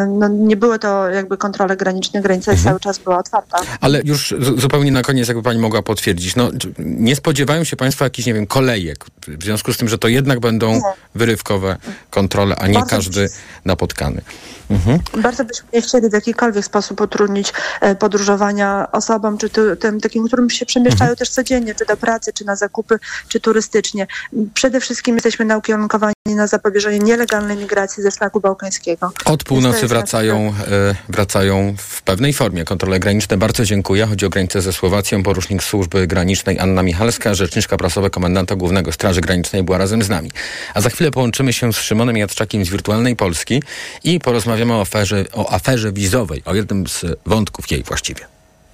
no, nie były to jakby kontrole graniczne, granica mhm. cały czas była otwarta. Ale już zupełnie na koniec, jakby pani mogła potwierdzić, no, nie spodziewają się państwo jakichś, nie wiem, kolejek, w związku z tym, że to jednak będą nie. wyrywkowe kontrole, a nie Bardzo każdy napotkany. Mhm. Bardzo byśmy nie chcieli w jakikolwiek sposób utrudnić e, podróżowania osobom, czy tym takim, którym się przemieszczają mhm. też codziennie, czy do pracy, czy na zakupy, czy turystycznie. Przede wszystkim jesteśmy naukierunkowani na zapobieżenie nielegalnej migracji ze szlaku bałkańskiego. Od północy wracają, e, wracają w pewnej formie kontrole graniczne. Bardzo dziękuję. Chodzi o granicę ze Słowacją. Porucznik Służby Granicznej Anna Michalska, rzeczniczka prasowa komendanta głównego Straży Granicznej była razem z nami. A za chwilę połączymy się z Szymonem Jadczakiem z Wirtualnej Polski i porozmawiamy o aferze, o aferze wizowej, o jednym z wątków jej właściwie.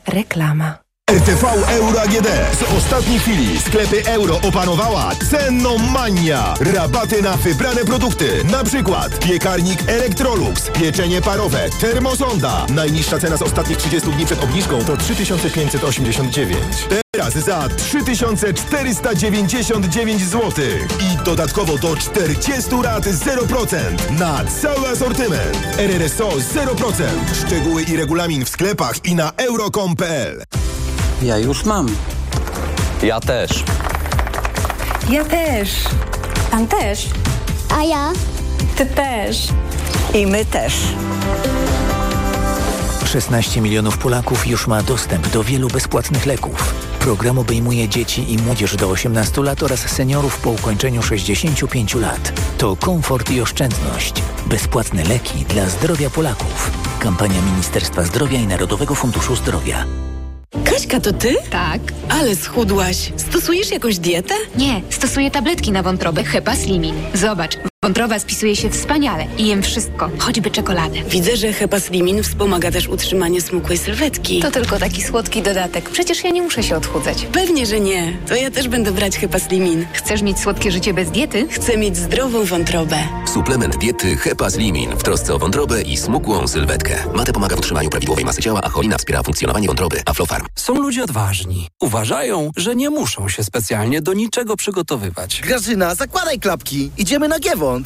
Reklama. RTV Euro AGD. Z ostatniej chwili sklepy euro opanowała cennomania. Rabaty na wybrane produkty. Na przykład piekarnik Electrolux, pieczenie parowe, termosonda. Najniższa cena z ostatnich 30 dni przed obniżką to 3589. Teraz za 3499 zł. I dodatkowo do 40 lat 0% na cały asortyment. RRSO 0%. Szczegóły i regulamin w sklepach i na euro.com.pl. Ja już mam. Ja też. Ja też. Pan też. A ja? Ty też. I my też. 16 milionów Polaków już ma dostęp do wielu bezpłatnych leków. Program obejmuje dzieci i młodzież do 18 lat oraz seniorów po ukończeniu 65 lat. To komfort i oszczędność. Bezpłatne leki dla zdrowia Polaków. Kampania Ministerstwa Zdrowia i Narodowego Funduszu Zdrowia. Kaśka, to ty? Tak. Ale schudłaś. Stosujesz jakąś dietę? Nie, stosuję tabletki na wątrobę Hepa Slimin. Zobacz, Wątroba spisuje się wspaniale i jem wszystko, choćby czekoladę. Widzę, że hepaslimin wspomaga też utrzymanie smukłej sylwetki. To tylko taki słodki dodatek. Przecież ja nie muszę się odchudzać. Pewnie, że nie. To ja też będę brać hepaslimin. Chcesz mieć słodkie życie bez diety? Chcę mieć zdrową wątrobę. Suplement diety hepaslimin w trosce o wątrobę i smukłą sylwetkę. Mate pomaga w utrzymaniu prawidłowej masy ciała, a cholina wspiera funkcjonowanie wątroby. Aflofarm. Są ludzie odważni. Uważają, że nie muszą się specjalnie do niczego przygotowywać. Grażyna, zakładaj klapki. Idziemy na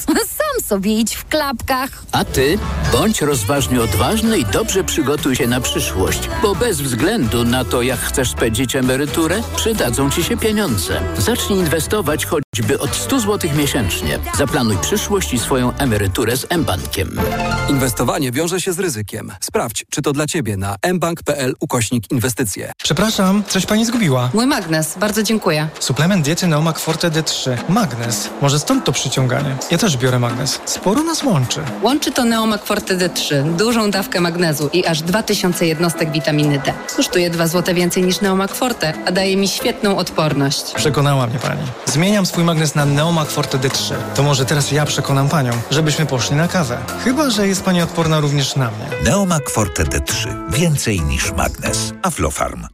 [LAUGHS] Sam sobie idź w klapkach. A ty bądź rozważnie odważny i dobrze przygotuj się na przyszłość, bo bez względu na to, jak chcesz spędzić emeryturę, przydadzą ci się pieniądze. Zacznij inwestować choćby od 100 zł miesięcznie. Zaplanuj przyszłość i swoją emeryturę z mBankiem. Inwestowanie wiąże się z ryzykiem. Sprawdź, czy to dla ciebie na mbank.pl ukośnik inwestycje. Przepraszam, coś pani zgubiła. Mój magnes, bardzo dziękuję. Suplement diety Neomak Forte D3. Magnes. Może stąd to przyciąganie. Ja też biorę magnes. Sporo nas łączy. Łączy to Neomak Forte D3, dużą dawkę magnezu i aż 2000 jednostek witaminy D. Kosztuje 2 zł więcej niż Neomak Forte, a daje mi świetną odporność. Przekonała mnie pani. Zmieniam swój magnes na Neomak Forte D3. To może teraz ja przekonam panią, żebyśmy poszli na kawę. Chyba, że jest pani odporna również na mnie. Neomak Forte D3. Więcej niż magnes. Aflofarm.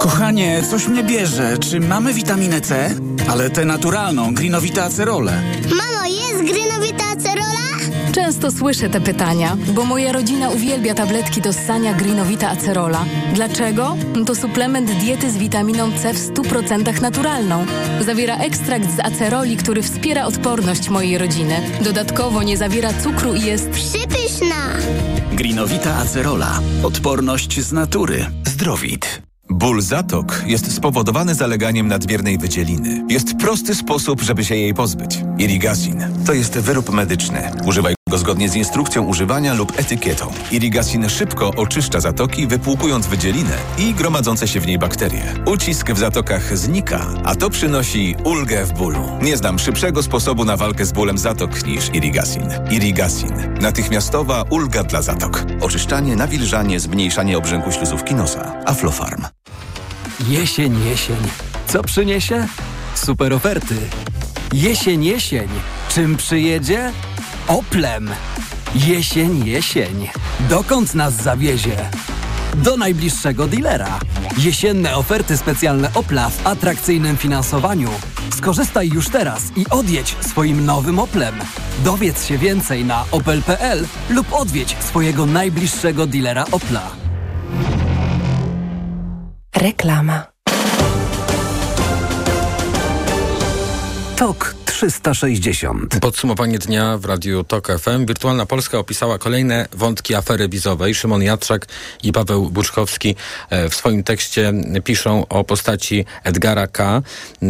Kochanie, coś mnie bierze. Czy mamy witaminę C? Ale tę naturalną, grinowita acerolę. Mamo? Często słyszę te pytania, bo moja rodzina uwielbia tabletki do ssania Greenowita Acerola. Dlaczego? To suplement diety z witaminą C w 100% naturalną. Zawiera ekstrakt z aceroli, który wspiera odporność mojej rodziny. Dodatkowo nie zawiera cukru i jest przypyszna. Greenowita Acerola. Odporność z natury. Zdrowit. Ból zatok jest spowodowany zaleganiem nadmiernej wydzieliny. Jest prosty sposób, żeby się jej pozbyć. Irigasin to jest wyrób medyczny. Używaj zgodnie z instrukcją używania lub etykietą. Irigasin szybko oczyszcza zatoki, wypłukując wydzielinę i gromadzące się w niej bakterie. Ucisk w zatokach znika, a to przynosi ulgę w bólu. Nie znam szybszego sposobu na walkę z bólem zatok niż Irigasin. Irigasin. Natychmiastowa ulga dla zatok. Oczyszczanie, nawilżanie, zmniejszanie obrzęku śluzówki nosa. Aflofarm. Jesień, jesień. Co przyniesie? Super oferty. Jesień, jesień. Czym przyjedzie? Oplem. Jesień, jesień. Dokąd nas zawiezie? do najbliższego dealera. Jesienne oferty specjalne Opla w atrakcyjnym finansowaniu. Skorzystaj już teraz i odjedź swoim nowym Oplem. Dowiedz się więcej na opel.pl lub odwiedź swojego najbliższego dealera Opla. Reklama. TOK 360. Podsumowanie dnia w Radiu TOK FM. Wirtualna Polska opisała kolejne wątki afery wizowej. Szymon Jatrzak i Paweł Buczkowski e, w swoim tekście piszą o postaci Edgara K.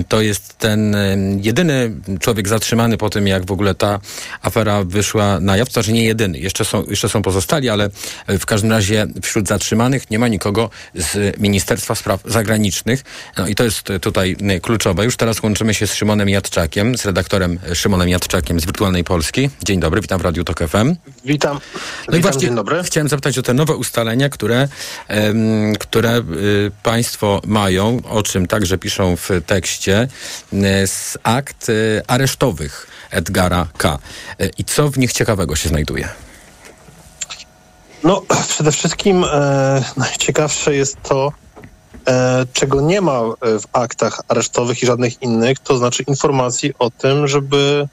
To jest ten e, jedyny człowiek zatrzymany po tym, jak w ogóle ta afera wyszła na jaw. To znaczy nie jedyny. Jeszcze są, jeszcze są pozostali, ale w każdym razie wśród zatrzymanych nie ma nikogo z Ministerstwa Spraw Zagranicznych. No i to jest tutaj kluczowe. Już teraz łączymy się z Szymonem Jadczakiem, z redaktorem Szymonem Jadczakiem z Wirtualnej Polski. Dzień dobry, witam w Radiu Tok FM. Witam. No witam, i właśnie dzień dobry. chciałem zapytać o te nowe ustalenia, które, em, które y, Państwo mają, o czym także piszą w tekście, y, z akt y, aresztowych Edgara K. I co w nich ciekawego się znajduje? No, [CLEARS THROAT] przede wszystkim e, najciekawsze jest to, czego nie ma w aktach aresztowych i żadnych innych, to znaczy informacji o tym, żeby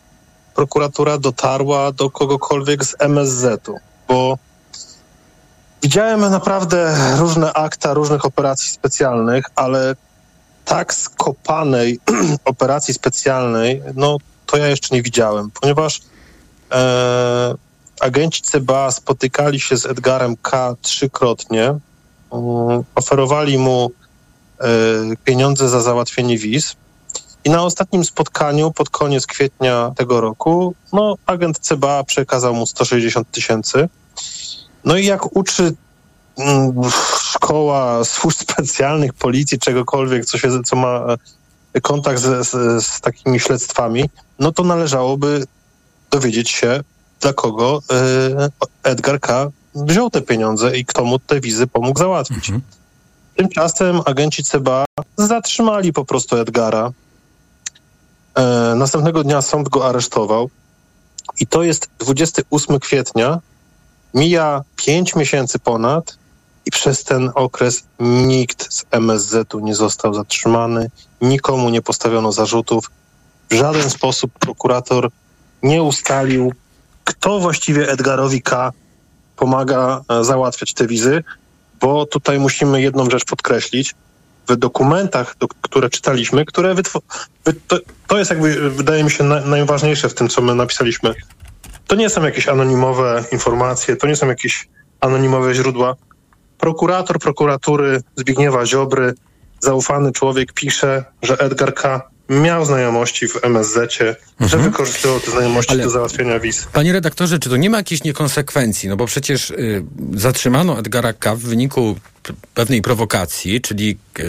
prokuratura dotarła do kogokolwiek z MSZ-u, bo widziałem naprawdę różne akta różnych operacji specjalnych, ale tak skopanej [CLEARS THROAT] operacji specjalnej, no to ja jeszcze nie widziałem, ponieważ e, agenci CBA spotykali się z Edgarem K. trzykrotnie, oferowali mu e, pieniądze za załatwienie wiz. I na ostatnim spotkaniu pod koniec kwietnia tego roku, no, agent CBA przekazał mu 160 tysięcy. No i jak uczy mm, szkoła służb [LAUGHS] specjalnych, policji, czegokolwiek, co, się, co ma e, kontakt z, z, z takimi śledztwami, no to należałoby dowiedzieć się, dla kogo e, Edgar K. wziął te pieniądze i kto mu te wizy pomógł załatwić. Tymczasem agenci CBA zatrzymali po prostu Edgara. E, następnego dnia sąd go aresztował i to jest 28 kwietnia. Mija 5 miesięcy ponad i przez ten okres nikt z MSZ-u nie został zatrzymany, nikomu nie postawiono zarzutów. W żaden sposób prokurator nie ustalił, kto właściwie Edgarowi K. pomaga e, załatwiać te wizy, bo tutaj musimy jedną rzecz podkreślić. W dokumentach, do, które czytaliśmy, które to, to jest jakby, wydaje mi się, na, najważniejsze w tym, co my napisaliśmy. To nie są jakieś anonimowe informacje, to nie są jakieś anonimowe źródła. Prokurator prokuratury Zbigniewa Ziobry, zaufany człowiek, pisze, że Edgar K miał znajomości w MSZ-cie, że wykorzystywał te znajomości do załatwienia wiz. Panie redaktorze, czy to nie ma jakichś niekonsekwencji? No bo przecież y, zatrzymano Edgara K. w wyniku pewnej prowokacji, czyli k-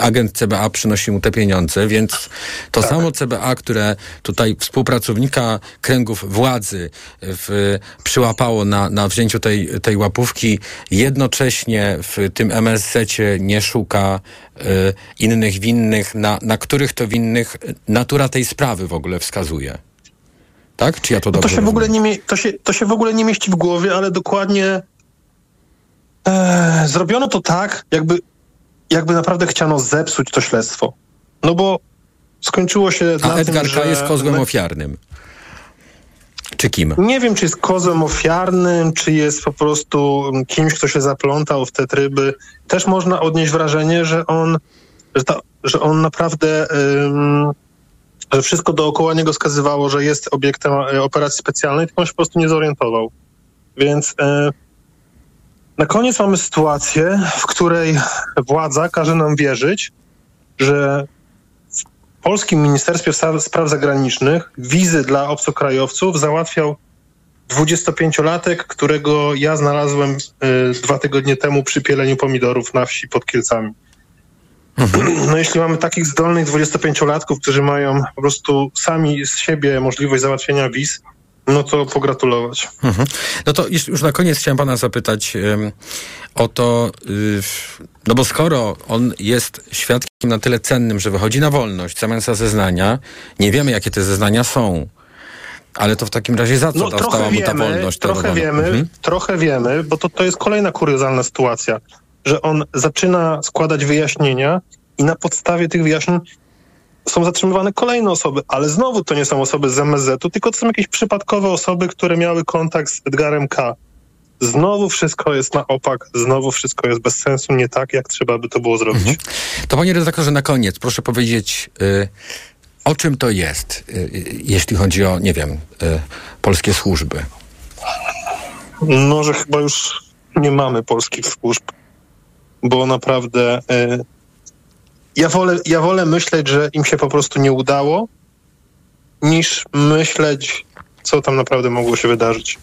agent CBA przynosi mu te pieniądze, więc to samo CBA, które tutaj współpracownika kręgów władzy w, przyłapało na, na wzięciu tej, tej łapówki, jednocześnie w tym MSZ-cie nie szuka y, innych winnych, na, na których to winnych natura tej sprawy w ogóle wskazuje. Tak? Czy ja to No to dobrze się, w ogóle rozumiem? nie to, się, to się w ogóle nie mieści w głowie, ale dokładnie e, zrobiono to tak, jakby, jakby naprawdę chciano zepsuć to śledztwo. No bo skończyło się A na Edgar tym, że... jest kozłem ofiarnym. Czy kim? Nie wiem, czy jest kozłem ofiarnym, czy jest po prostu kimś, kto się zaplątał w te tryby. Też można odnieść wrażenie, że on, że, ta, że on naprawdę, ym, że wszystko dookoła niego wskazywało, że jest obiektem e, operacji specjalnej, tylko on się po prostu nie zorientował. Więc e, na koniec mamy sytuację, w której władza każe nam wierzyć, że w polskim Ministerstwie Spraw Zagranicznych wizy dla obcokrajowców załatwiał 25-latek, którego ja znalazłem y, dwa tygodnie temu przy pieleniu pomidorów na wsi pod Kielcami. No jeśli mamy takich zdolnych 25-latków, którzy mają po prostu sami z siebie możliwość załatwienia wiz, no to pogratulować. Mhm. No to już, na koniec chciałem pana zapytać ym, o to, y, no bo skoro on jest świadkiem na tyle cennym, że wychodzi na wolność, zamiast za zeznania, nie wiemy jakie te zeznania są. Ale to w takim razie za co No, dostała mu ta wolność? trochę wiemy, Mhm. trochę wiemy, bo to, to jest kolejna kuriozalna sytuacja. że on zaczyna składać wyjaśnienia i na podstawie tych wyjaśnień są zatrzymywane kolejne osoby, ale znowu to nie są osoby z MSZ-u, tylko to są jakieś przypadkowe osoby, które miały kontakt z Edgarem K. Znowu wszystko jest na opak, znowu wszystko jest bez sensu, nie tak, jak trzeba by to było zrobić. Mhm. To panie redaktorze, na koniec proszę powiedzieć, y, o czym to jest, y, jeśli chodzi o, nie wiem, y, polskie służby? No, że chyba już nie mamy polskich służb, bo naprawdę y, ja, wolę, ja wolę myśleć, że im się po prostu nie udało, niż myśleć, co tam naprawdę mogło się wydarzyć.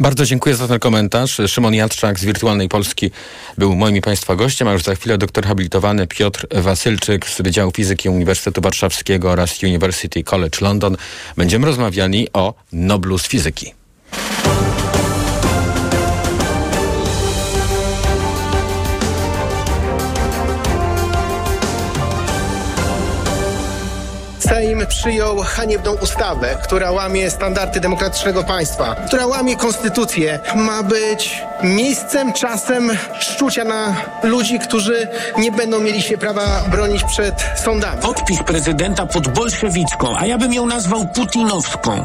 Bardzo dziękuję za ten komentarz. Szymon Jadczak z Wirtualnej Polski był moim i Państwa gościem, a już za chwilę doktor habilitowany Piotr Wasylczyk z Wydziału Fizyki Uniwersytetu Warszawskiego oraz University College London. Będziemy rozmawiali o Noblu z fizyki. Przyjął haniebną ustawę, która łamie standardy demokratycznego państwa, która łamie konstytucję. Ma być miejscem, czasem szczucia na ludzi, którzy nie będą mieli się prawa bronić przed sądami. Podpis prezydenta pod bolszewicką, a ja bym ją nazwał putinowską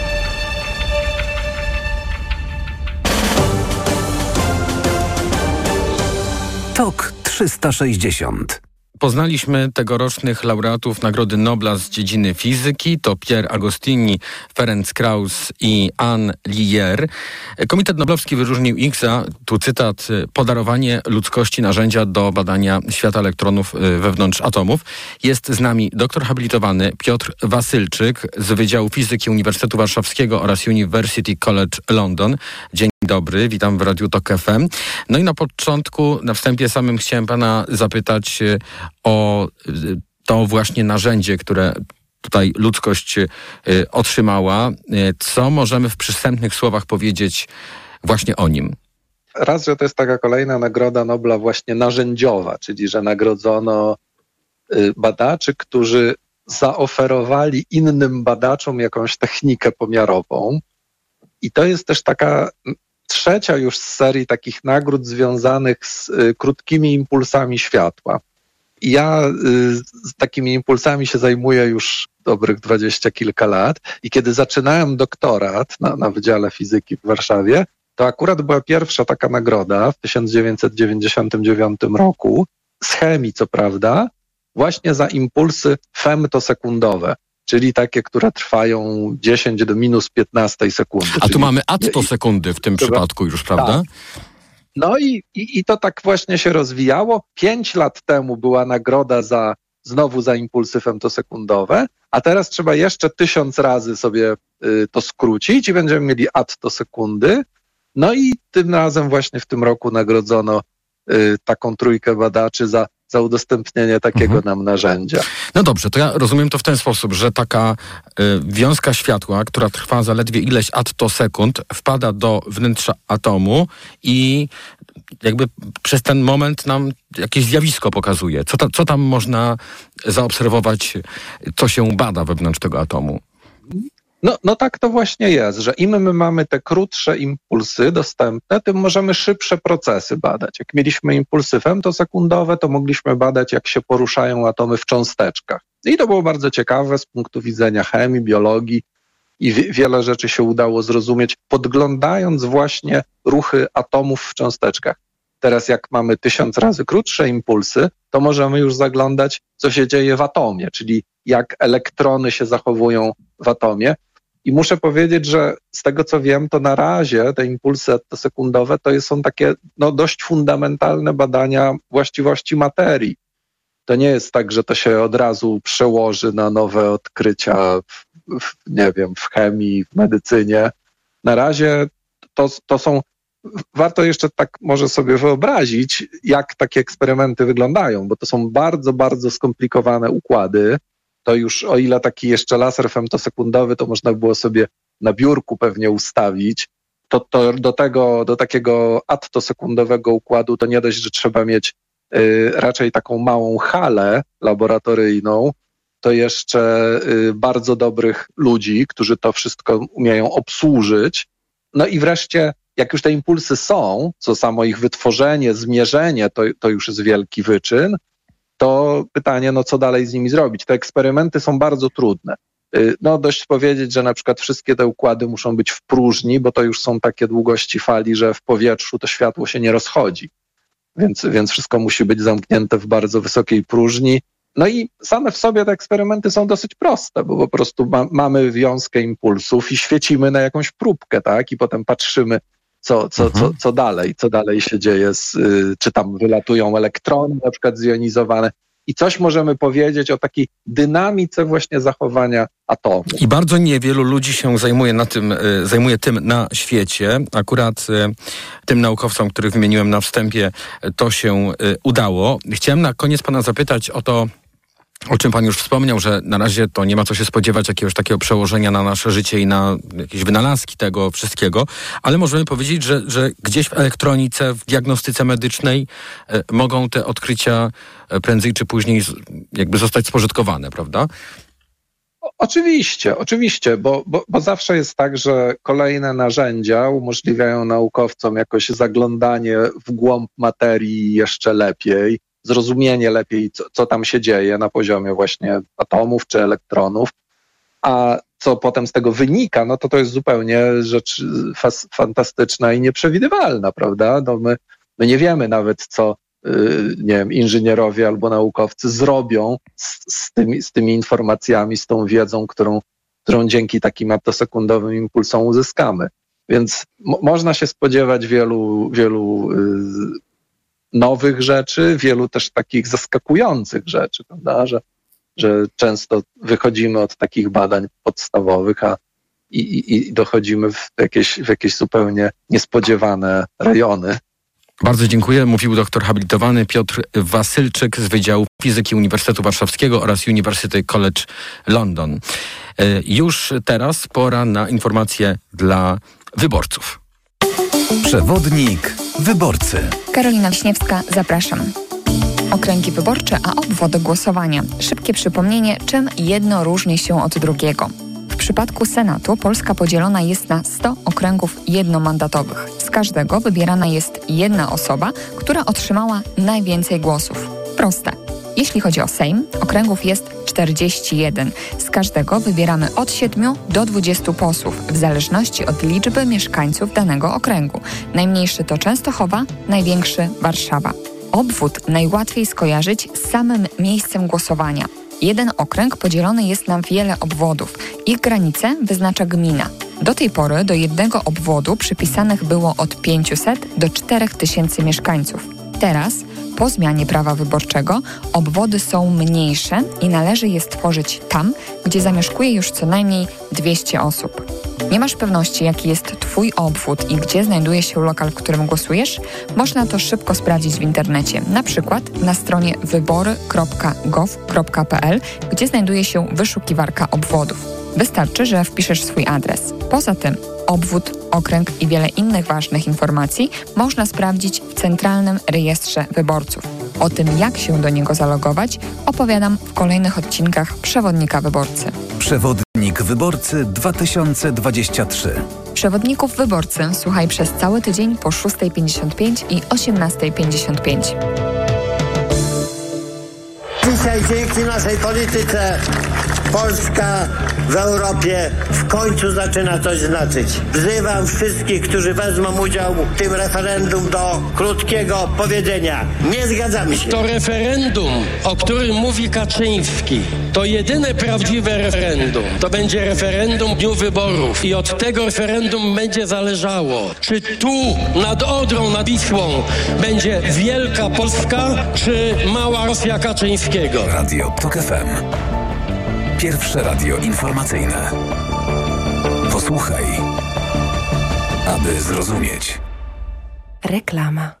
TOK 360. Poznaliśmy tegorocznych laureatów Nagrody Nobla z dziedziny fizyki. To Pierre Agostini, Ferenc Kraus i Anne Lier. Komitet Noblowski wyróżnił ich za, tu cytat, podarowanie ludzkości narzędzia do badania świata elektronów y, wewnątrz atomów. Jest z nami doktor habilitowany Piotr Wasylczyk z Wydziału Fizyki Uniwersytetu Warszawskiego oraz University College London. Dzień dobry, witam w Radiu Tok FM. No i na początku, na wstępie samym chciałem pana zapytać y, o y, to właśnie narzędzie, które tutaj ludzkość y, otrzymała. Co możemy w przystępnych słowach powiedzieć właśnie o nim? Raz, że to jest taka kolejna nagroda Nobla właśnie narzędziowa, czyli że nagrodzono badaczy, którzy zaoferowali innym badaczom jakąś technikę pomiarową. I to jest też taka trzecia już z serii takich nagród związanych z y, krótkimi impulsami światła. Ja y, z takimi impulsami się zajmuję już dobrych dwadzieścia kilka lat. I kiedy zaczynałem doktorat na, na Wydziale Fizyki w Warszawie, to akurat była pierwsza taka nagroda w 1999 roku z chemii, co prawda, właśnie za impulsy femtosekundowe czyli takie, które trwają 10 do minus 15 sekundy. A tu mamy attosekundy w tym przypadku już, prawda? Tak. No i, i, i to tak właśnie się rozwijało. Pięć lat temu była nagroda za znowu za impulsy femtosekundowe, a teraz trzeba jeszcze tysiąc razy sobie y, to skrócić i będziemy mieli attosekundy. No i tym razem właśnie w tym roku nagrodzono y, taką trójkę badaczy za za udostępnienie takiego mhm. nam narzędzia. No dobrze, to ja rozumiem to w ten sposób, że taka y, wiązka światła, która trwa zaledwie ileś attosekund, wpada do wnętrza atomu i jakby przez ten moment nam jakieś zjawisko pokazuje. Co, ta, co tam można zaobserwować, co się bada wewnątrz tego atomu? No, no tak to właśnie jest, że im my mamy te krótsze impulsy dostępne, tym możemy szybsze procesy badać. Jak mieliśmy impulsy femtosekundowe, to mogliśmy badać, jak się poruszają atomy w cząsteczkach. I to było bardzo ciekawe z punktu widzenia chemii, biologii i wiele rzeczy się udało zrozumieć, podglądając właśnie ruchy atomów w cząsteczkach. Teraz jak mamy tysiąc razy krótsze impulsy, to możemy już zaglądać, co się dzieje w atomie, czyli jak elektrony się zachowują w atomie. I muszę powiedzieć, że z tego co wiem, to na razie te impulsy sekundowe to są takie no, dość fundamentalne badania właściwości materii. To nie jest tak, że to się od razu przełoży na nowe odkrycia, w, w, nie wiem, w chemii, w medycynie. Na razie to, to są. Warto jeszcze tak może sobie wyobrazić, jak takie eksperymenty wyglądają, bo to są bardzo, bardzo skomplikowane układy. To już o ile taki jeszcze laser femtosekundowy, to można było sobie na biurku pewnie ustawić. To, to do tego, do takiego attosekundowego układu to nie dość, że trzeba mieć y, raczej taką małą halę laboratoryjną, to jeszcze y, bardzo dobrych ludzi, którzy to wszystko umieją obsłużyć. No i wreszcie, jak już te impulsy są, co samo ich wytworzenie, zmierzenie, to, to już jest wielki wyczyn, to pytanie, no co dalej z nimi zrobić? Te eksperymenty są bardzo trudne. Y, no dość powiedzieć, że na przykład wszystkie te układy muszą być w próżni, bo to już są takie długości fali, że w powietrzu to światło się nie rozchodzi. Więc, więc wszystko musi być zamknięte w bardzo wysokiej próżni. No i same w sobie te eksperymenty są dosyć proste, bo po prostu ma, mamy wiązkę impulsów i świecimy na jakąś próbkę, tak? I potem patrzymy, co, co, mhm. co, co dalej, co dalej się dzieje, z, y, czy tam wylatują elektrony na przykład zjonizowane. I coś możemy powiedzieć o takiej dynamice właśnie zachowania atomu. I bardzo niewielu ludzi się zajmuje, na tym, y, zajmuje tym na świecie. Akurat y, tym naukowcom, których wymieniłem na wstępie, to się udało. Chciałem na koniec pana zapytać o to, o czym pan już wspomniał, że na razie to nie ma co się spodziewać jakiegoś takiego przełożenia na nasze życie i na jakieś wynalazki tego wszystkiego, ale możemy powiedzieć, że, że gdzieś w elektronice, w diagnostyce medycznej e, mogą te odkrycia e, prędzej czy później z, jakby zostać spożytkowane, prawda? Oczywiście, oczywiście, bo, bo, bo zawsze jest tak, że kolejne narzędzia umożliwiają naukowcom jakoś zaglądanie w głąb materii jeszcze lepiej zrozumienie lepiej, co, co tam się dzieje na poziomie właśnie atomów czy elektronów, a co potem z tego wynika, no to to jest zupełnie rzecz fas, fantastyczna i nieprzewidywalna, prawda? No my, my nie wiemy nawet, co yy, nie wiem, inżynierowie albo naukowcy zrobią z, z, tymi, z tymi informacjami, z tą wiedzą, którą, którą dzięki takim atosekundowym impulsom uzyskamy. Więc można się spodziewać wielu, wielu yy, nowych rzeczy, wielu też takich zaskakujących rzeczy, prawda? Że, że często wychodzimy od takich badań podstawowych, a i, i, dochodzimy w jakieś, w jakieś zupełnie niespodziewane rejony. Bardzo dziękuję. Mówił doktor habilitowany Piotr Wasylczyk z Wydziału Fizyki Uniwersytetu Warszawskiego oraz University College London. E, już teraz pora na informacje dla wyborców. Przewodnik wyborcy. Karolina Wiśniewska, zapraszam. Okręgi wyborcze, a obwody głosowania. Szybkie przypomnienie, czym jedno różni się od drugiego. W przypadku Senatu Polska podzielona jest na 100 okręgów jednomandatowych. Z każdego wybierana jest jedna osoba, która otrzymała najwięcej głosów. Proste. Jeśli chodzi o Sejm, okręgów jest 41. Z każdego wybieramy od 7 do 20 posłów, w zależności od liczby mieszkańców danego okręgu. Najmniejszy to Częstochowa, największy Warszawa. Obwód najłatwiej skojarzyć z samym miejscem głosowania. Jeden okręg podzielony jest na wiele obwodów. Ich granice wyznacza gmina. Do tej pory do jednego obwodu przypisanych było od 500 do 4000 mieszkańców. Teraz po zmianie prawa wyborczego obwody są mniejsze i należy je stworzyć tam, gdzie zamieszkuje już co najmniej 200 osób. Nie masz pewności, jaki jest Twój obwód i gdzie znajduje się lokal, w którym głosujesz? Można to szybko sprawdzić w internecie, na przykład na stronie wybory.gov.pl, gdzie znajduje się wyszukiwarka obwodów. Wystarczy, że wpiszesz swój adres. Poza tym obwód, okręg i wiele innych ważnych informacji można sprawdzić w Centralnym Rejestrze Wyborców. O tym, jak się do niego zalogować, opowiadam w kolejnych odcinkach Przewodnika Wyborcy. Przewodnik Wyborcy 2023. Przewodników Wyborcy słuchaj przez cały tydzień po 6.55 i 18.55. Dzisiaj dzięki naszej polityce Polska w Europie w końcu zaczyna coś znaczyć. Wzywam wszystkich, którzy wezmą udział w tym referendum do krótkiego powiedzenia. Nie zgadzamy się. To referendum, o którym mówi Kaczyński, to jedyne prawdziwe referendum. To będzie referendum w dniu wyborów i od tego referendum będzie zależało, czy tu nad Odrą, nad Wisłą będzie wielka Polska, czy mała Rosja Kaczyńskiego. Radio TOK FM. Pierwsze radio informacyjne. Posłuchaj, aby zrozumieć. Reklama.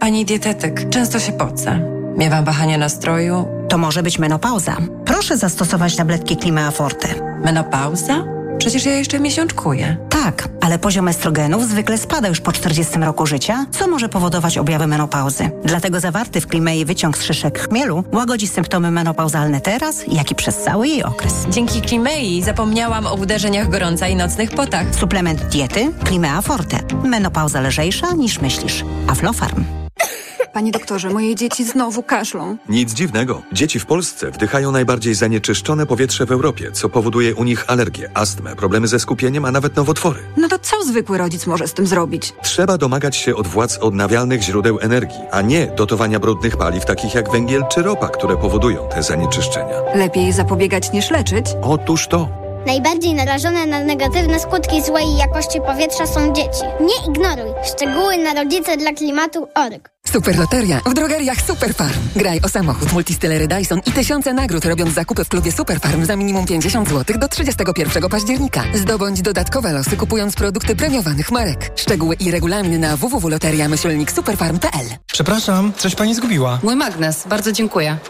Pani dietetyk, często się pocę. Miewam wahania nastroju. To może być menopauza. Proszę zastosować tabletki Klimea Forte. Menopauza? Przecież ja jeszcze miesiączkuję. Tak, ale poziom estrogenów zwykle spada już po 40 roku życia, co może powodować objawy menopauzy. Dlatego zawarty w Klimei wyciąg z szyszek chmielu łagodzi symptomy menopauzalne teraz, jak i przez cały jej okres. Dzięki Klimei zapomniałam o uderzeniach gorąca i nocnych potach. Suplement diety Klimea Forte. Menopauza lżejsza niż myślisz. Aflofarm. Panie doktorze, moje dzieci znowu kaszlą. Nic dziwnego. Dzieci w Polsce wdychają najbardziej zanieczyszczone powietrze w Europie, co powoduje u nich alergię, astmę, problemy ze skupieniem, a nawet nowotwory. No to co zwykły rodzic może z tym zrobić? Trzeba domagać się od władz odnawialnych źródeł energii, a nie dotowania brudnych paliw takich jak węgiel czy ropa, które powodują te zanieczyszczenia. Lepiej zapobiegać niż leczyć? Otóż to. Najbardziej narażone na negatywne skutki złej jakości powietrza są dzieci. Nie ignoruj. Szczegóły na rodzice dla klimatu.org. Super Loteria w drogeriach Superfarm. Graj o samochód, multistylery Dyson i tysiące nagród robiąc zakupy w klubie Superfarm za minimum 50 zł do 31 października. Zdobądź dodatkowe losy kupując produkty premiowanych marek. Szczegóły i regulamin na www.loteria-superfarm.pl Przepraszam, coś pani zgubiła. Mój magnes, bardzo dziękuję.